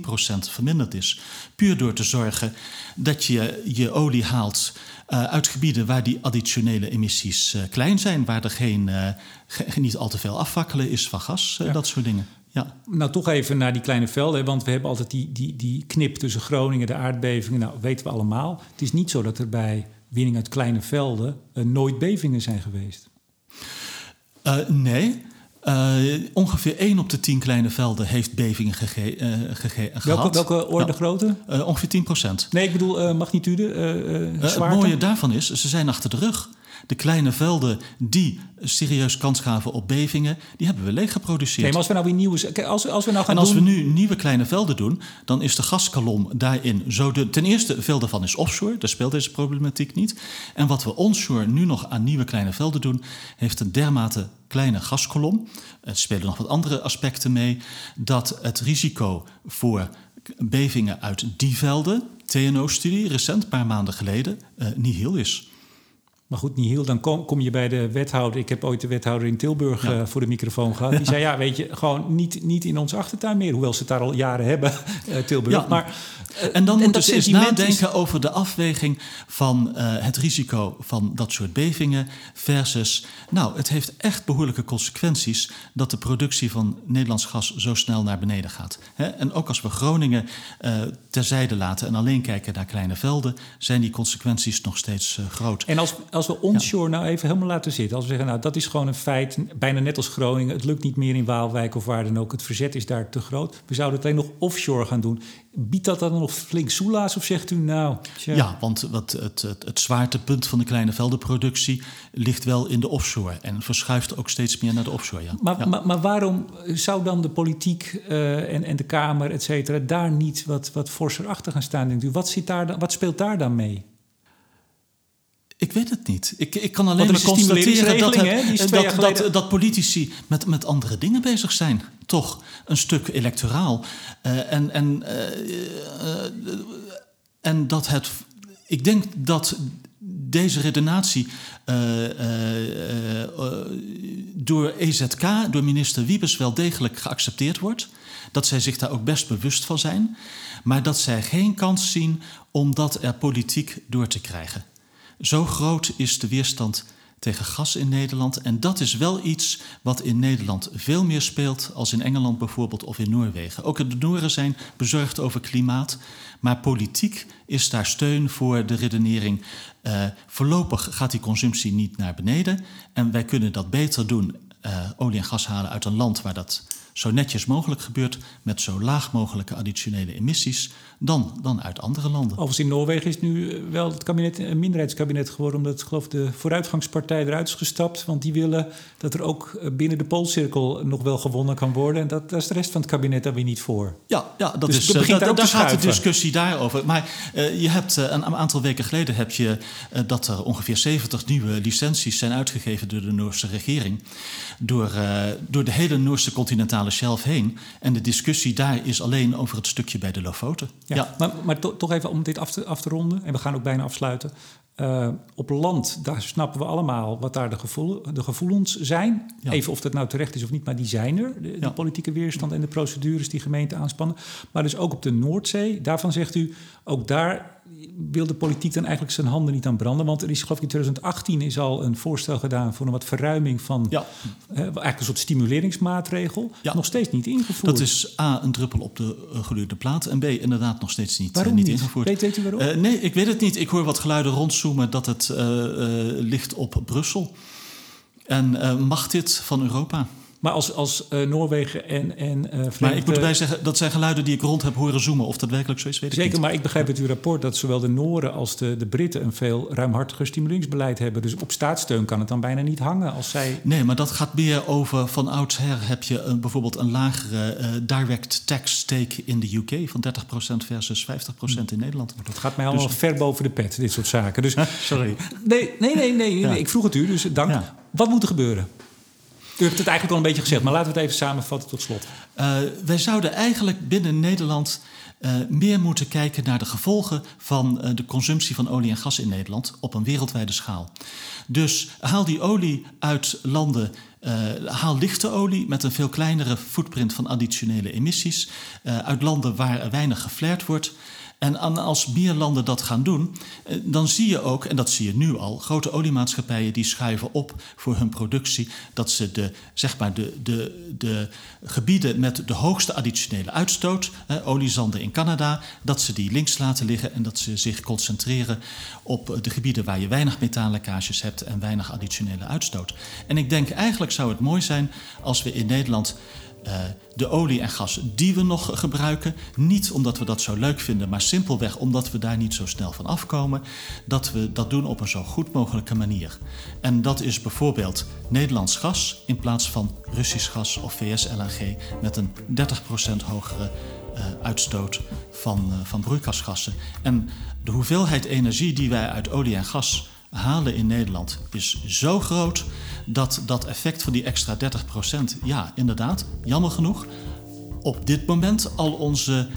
verminderd is. Puur door te zorgen dat je je olie haalt uh, uit gebieden waar die additionele emissies uh, klein zijn, waar er geen, ge niet al te veel afwakkelen is van gas, ja. dat soort dingen. Ja. Nou, toch even naar die kleine velden, want we hebben altijd die, die, die knip tussen Groningen, de aardbevingen. Nou, weten we allemaal. Het is niet zo dat er bij winning uit kleine velden uh, nooit bevingen zijn geweest. Uh, nee. Uh, ongeveer 1 op de 10 kleine velden heeft bevingen gege gege welke, gehad. Welke orde ja. grootte? ongeveer 10 procent. Nee, ik bedoel magnitude, Het mooie daarvan is, ze zijn achter de rug. De kleine velden die serieus kans gaven op bevingen, die hebben we leeg geproduceerd. Nee, maar als we nou weer nieuwe... Als, als we nou gaan en als doen... we nu nieuwe kleine velden doen, dan is de gaskolom daarin zo... De, ten eerste, veel daarvan is offshore, daar speelt deze problematiek niet. En wat we onshore nu nog aan nieuwe kleine velden doen... heeft een dermate kleine gaskolom. Er spelen nog wat andere aspecten mee. Dat het risico voor bevingen uit die velden... TNO-studie, recent, een paar maanden geleden, uh, niet heel is. Maar goed, niet heel, dan kom, kom, je bij de wethouder. Ik heb ooit de wethouder in Tilburg ja. uh, voor de microfoon gehad. Die zei, ja, weet je, gewoon niet, niet in onze achtertuin meer. Hoewel ze het daar al jaren hebben, uh, Tilburg. Ja. Maar, uh, en dan moeten ze eens nadenken is... over de afweging van het risico van dat soort bevingen versus... Nou, het heeft echt behoorlijke consequenties dat de productie van Nederlands gas zo snel naar beneden gaat. Hè? En ook als we Groningen terzijde laten en alleen kijken naar kleine velden... zijn die consequenties nog steeds groot. En als, als we onshore nou even helemaal laten zitten. Als we zeggen, nou dat is gewoon een feit. Bijna net als Groningen. Het lukt niet meer in Waalwijk of waar dan ook. Het verzet is daar te groot. We zouden het alleen nog offshore gaan doen. Biedt dat dan nog flink soelaas of zegt u nou... Ja, want wat het, het, het zwaartepunt van de kleine veldenproductie ligt wel in de offshore. En verschuift ook steeds meer naar de offshore, ja. Maar, maar, maar, waarom zou dan de politiek uh, en, en de Kamer, et cetera... daar niet wat, wat forser achter gaan staan, denkt u? Wat, zit daar dan, wat speelt daar dan mee? Ik weet het niet. Ik, ik kan alleen maar constateren dat, het, dat, dat, dat, politici met, met andere dingen bezig zijn. Toch een stuk electoraal. Uh, en, en, uh, uh, en dat het. Ik denk dat deze redenatie door EZK, door minister Wiebes, wel degelijk geaccepteerd wordt. Dat zij zich daar ook best bewust van zijn. Maar dat zij geen kans zien om dat er politiek door te krijgen. Zo groot is de weerstand tegen gas in Nederland. En dat is wel iets wat in Nederland veel meer speelt als in Engeland bijvoorbeeld of in Noorwegen. Ook de Nooren zijn bezorgd over klimaat, maar politiek is daar steun voor de redenering. Uh, voorlopig gaat die consumptie niet naar beneden en wij kunnen dat beter doen, uh, olie en gas halen uit een land waar dat zo netjes mogelijk gebeurt met zo laag mogelijke additionele emissies dan, dan uit andere landen. Overigens in Noorwegen is nu eh, wel het kabinet een minderheidskabinet geworden, omdat geloof de vooruitgangspartij eruit is gestapt, want die willen dat er ook eh, binnen de Poolcirkel nog wel gewonnen kan worden. En dat, daar is de rest van het kabinet daar weer niet voor. Ja, ja dat dus is, uh, daar, daar gaat de discussie daarover. Maar uh, je hebt uh, een aantal weken geleden heb je dat er ongeveer 70 nieuwe licenties zijn uitgegeven door de Noorse regering. Door, door de hele Noorse continentale shelf heen. En de discussie daar is alleen over het stukje bij de Lofoten. Ja, maar, maar toch even om dit af te, af te ronden, en we gaan ook bijna afsluiten. Uh, op land, daar snappen we allemaal wat daar de, gevoel, de gevoelens zijn. Even of dat nou terecht is of niet, maar die zijn er. De, de politieke weerstand en de procedures die gemeenten aanspannen. Maar dus ook op de Noordzee, daarvan zegt u, ook daar wil de politiek dan eigenlijk zijn handen niet aan branden? Want er is, geloof ik, in 2018 is al een voorstel gedaan voor een wat verruiming van ja. eigenlijk een soort stimuleringsmaatregel. Ja. Nog steeds niet ingevoerd. Dat is A, een druppel op de uh, geluurde plaat. En B, inderdaad nog steeds niet, waarom niet, niet ingevoerd. Weet, weet u waarom? Uh, nee, ik weet het niet. Ik hoor wat geluiden rondzoomen dat het ligt op Brussel. En mag dit van Europa? Maar als, als uh, Noorwegen en, en uh, Maar ik moet erbij zeggen, dat zijn geluiden die ik rond heb horen zoomen. Of dat werkelijk zo is, weet Zeker, ik niet. maar ik begrijp uit uw rapport dat zowel de Nooren als de, de Britten... een veel ruimhartiger stimuleringsbeleid hebben. Dus op staatssteun kan het dan bijna niet hangen als zij... Nee, maar dat gaat meer over... van oudsher heb je een, bijvoorbeeld een lagere uh, direct tax stake in de UK... van 30% versus 50% in Nederland. Dat gaat mij allemaal dus... ver boven de pet, dit soort zaken. Dus, Sorry. Nee, nee, nee, nee, ja. ik vroeg het u, dus dank. Ja. Wat moet er gebeuren? U heeft het eigenlijk al een beetje gezegd, maar laten we het even samenvatten tot slot. Uh, wij zouden eigenlijk binnen Nederland uh, meer moeten kijken naar de gevolgen van uh, de consumptie van olie en gas in Nederland op een wereldwijde schaal. Dus haal die olie uit landen. haal lichte olie met een veel kleinere footprint van additionele emissies uit landen waar er weinig geflared wordt. En als meer landen dat gaan doen, eh, dan zie je ook, en dat zie je nu al, grote oliemaatschappijen die schuiven op voor hun productie, dat ze de, zeg maar de, de, de gebieden met de hoogste additionele uitstoot, oliezanden in Canada, dat ze die links laten liggen en dat ze zich concentreren op de gebieden waar je weinig metaanlekkages hebt en weinig additionele uitstoot. En ik denk eigenlijk zou het mooi zijn als we in Nederland uh, de olie en gas die we nog gebruiken, niet omdat we dat zo leuk vinden, maar simpelweg omdat we daar niet zo snel van afkomen, dat we dat doen op een zo goed mogelijke manier. En dat is bijvoorbeeld Nederlands gas in plaats van Russisch gas of VS-LNG met een 30% hogere uh, uitstoot van, uh, van broeikasgassen. En de hoeveelheid energie die wij uit olie en gas halen in Nederland is zo groot dat dat effect van die extra 30%, ja, inderdaad, jammer genoeg, op dit moment al onze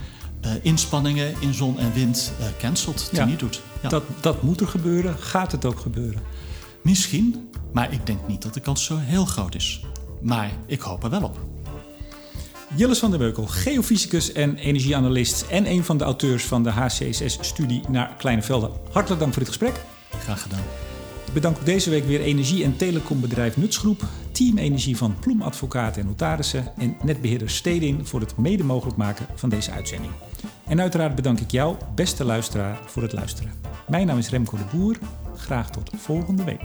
uh, inspanningen in zon en wind uh, cancelt, ja, niet doet. Ja. Dat, dat moet er gebeuren. Gaat het ook gebeuren? Misschien, maar ik denk niet dat de kans zo heel groot is. Maar ik hoop er wel op. Jilles van der Beukel, geofysicus en energieanalist en een van de auteurs van de HCSS-studie naar Kleine Velden. Hartelijk dank voor dit gesprek. Graag gedaan. Ik bedank deze week weer energie- en telecombedrijf Nutsgroep, Team Energie van Ploem Advocaten en Notarissen en netbeheerder Stedin voor het mede mogelijk maken van deze uitzending. En uiteraard bedank ik jou, beste luisteraar, voor het luisteren. Mijn naam is Remco de Boer. graag tot volgende week.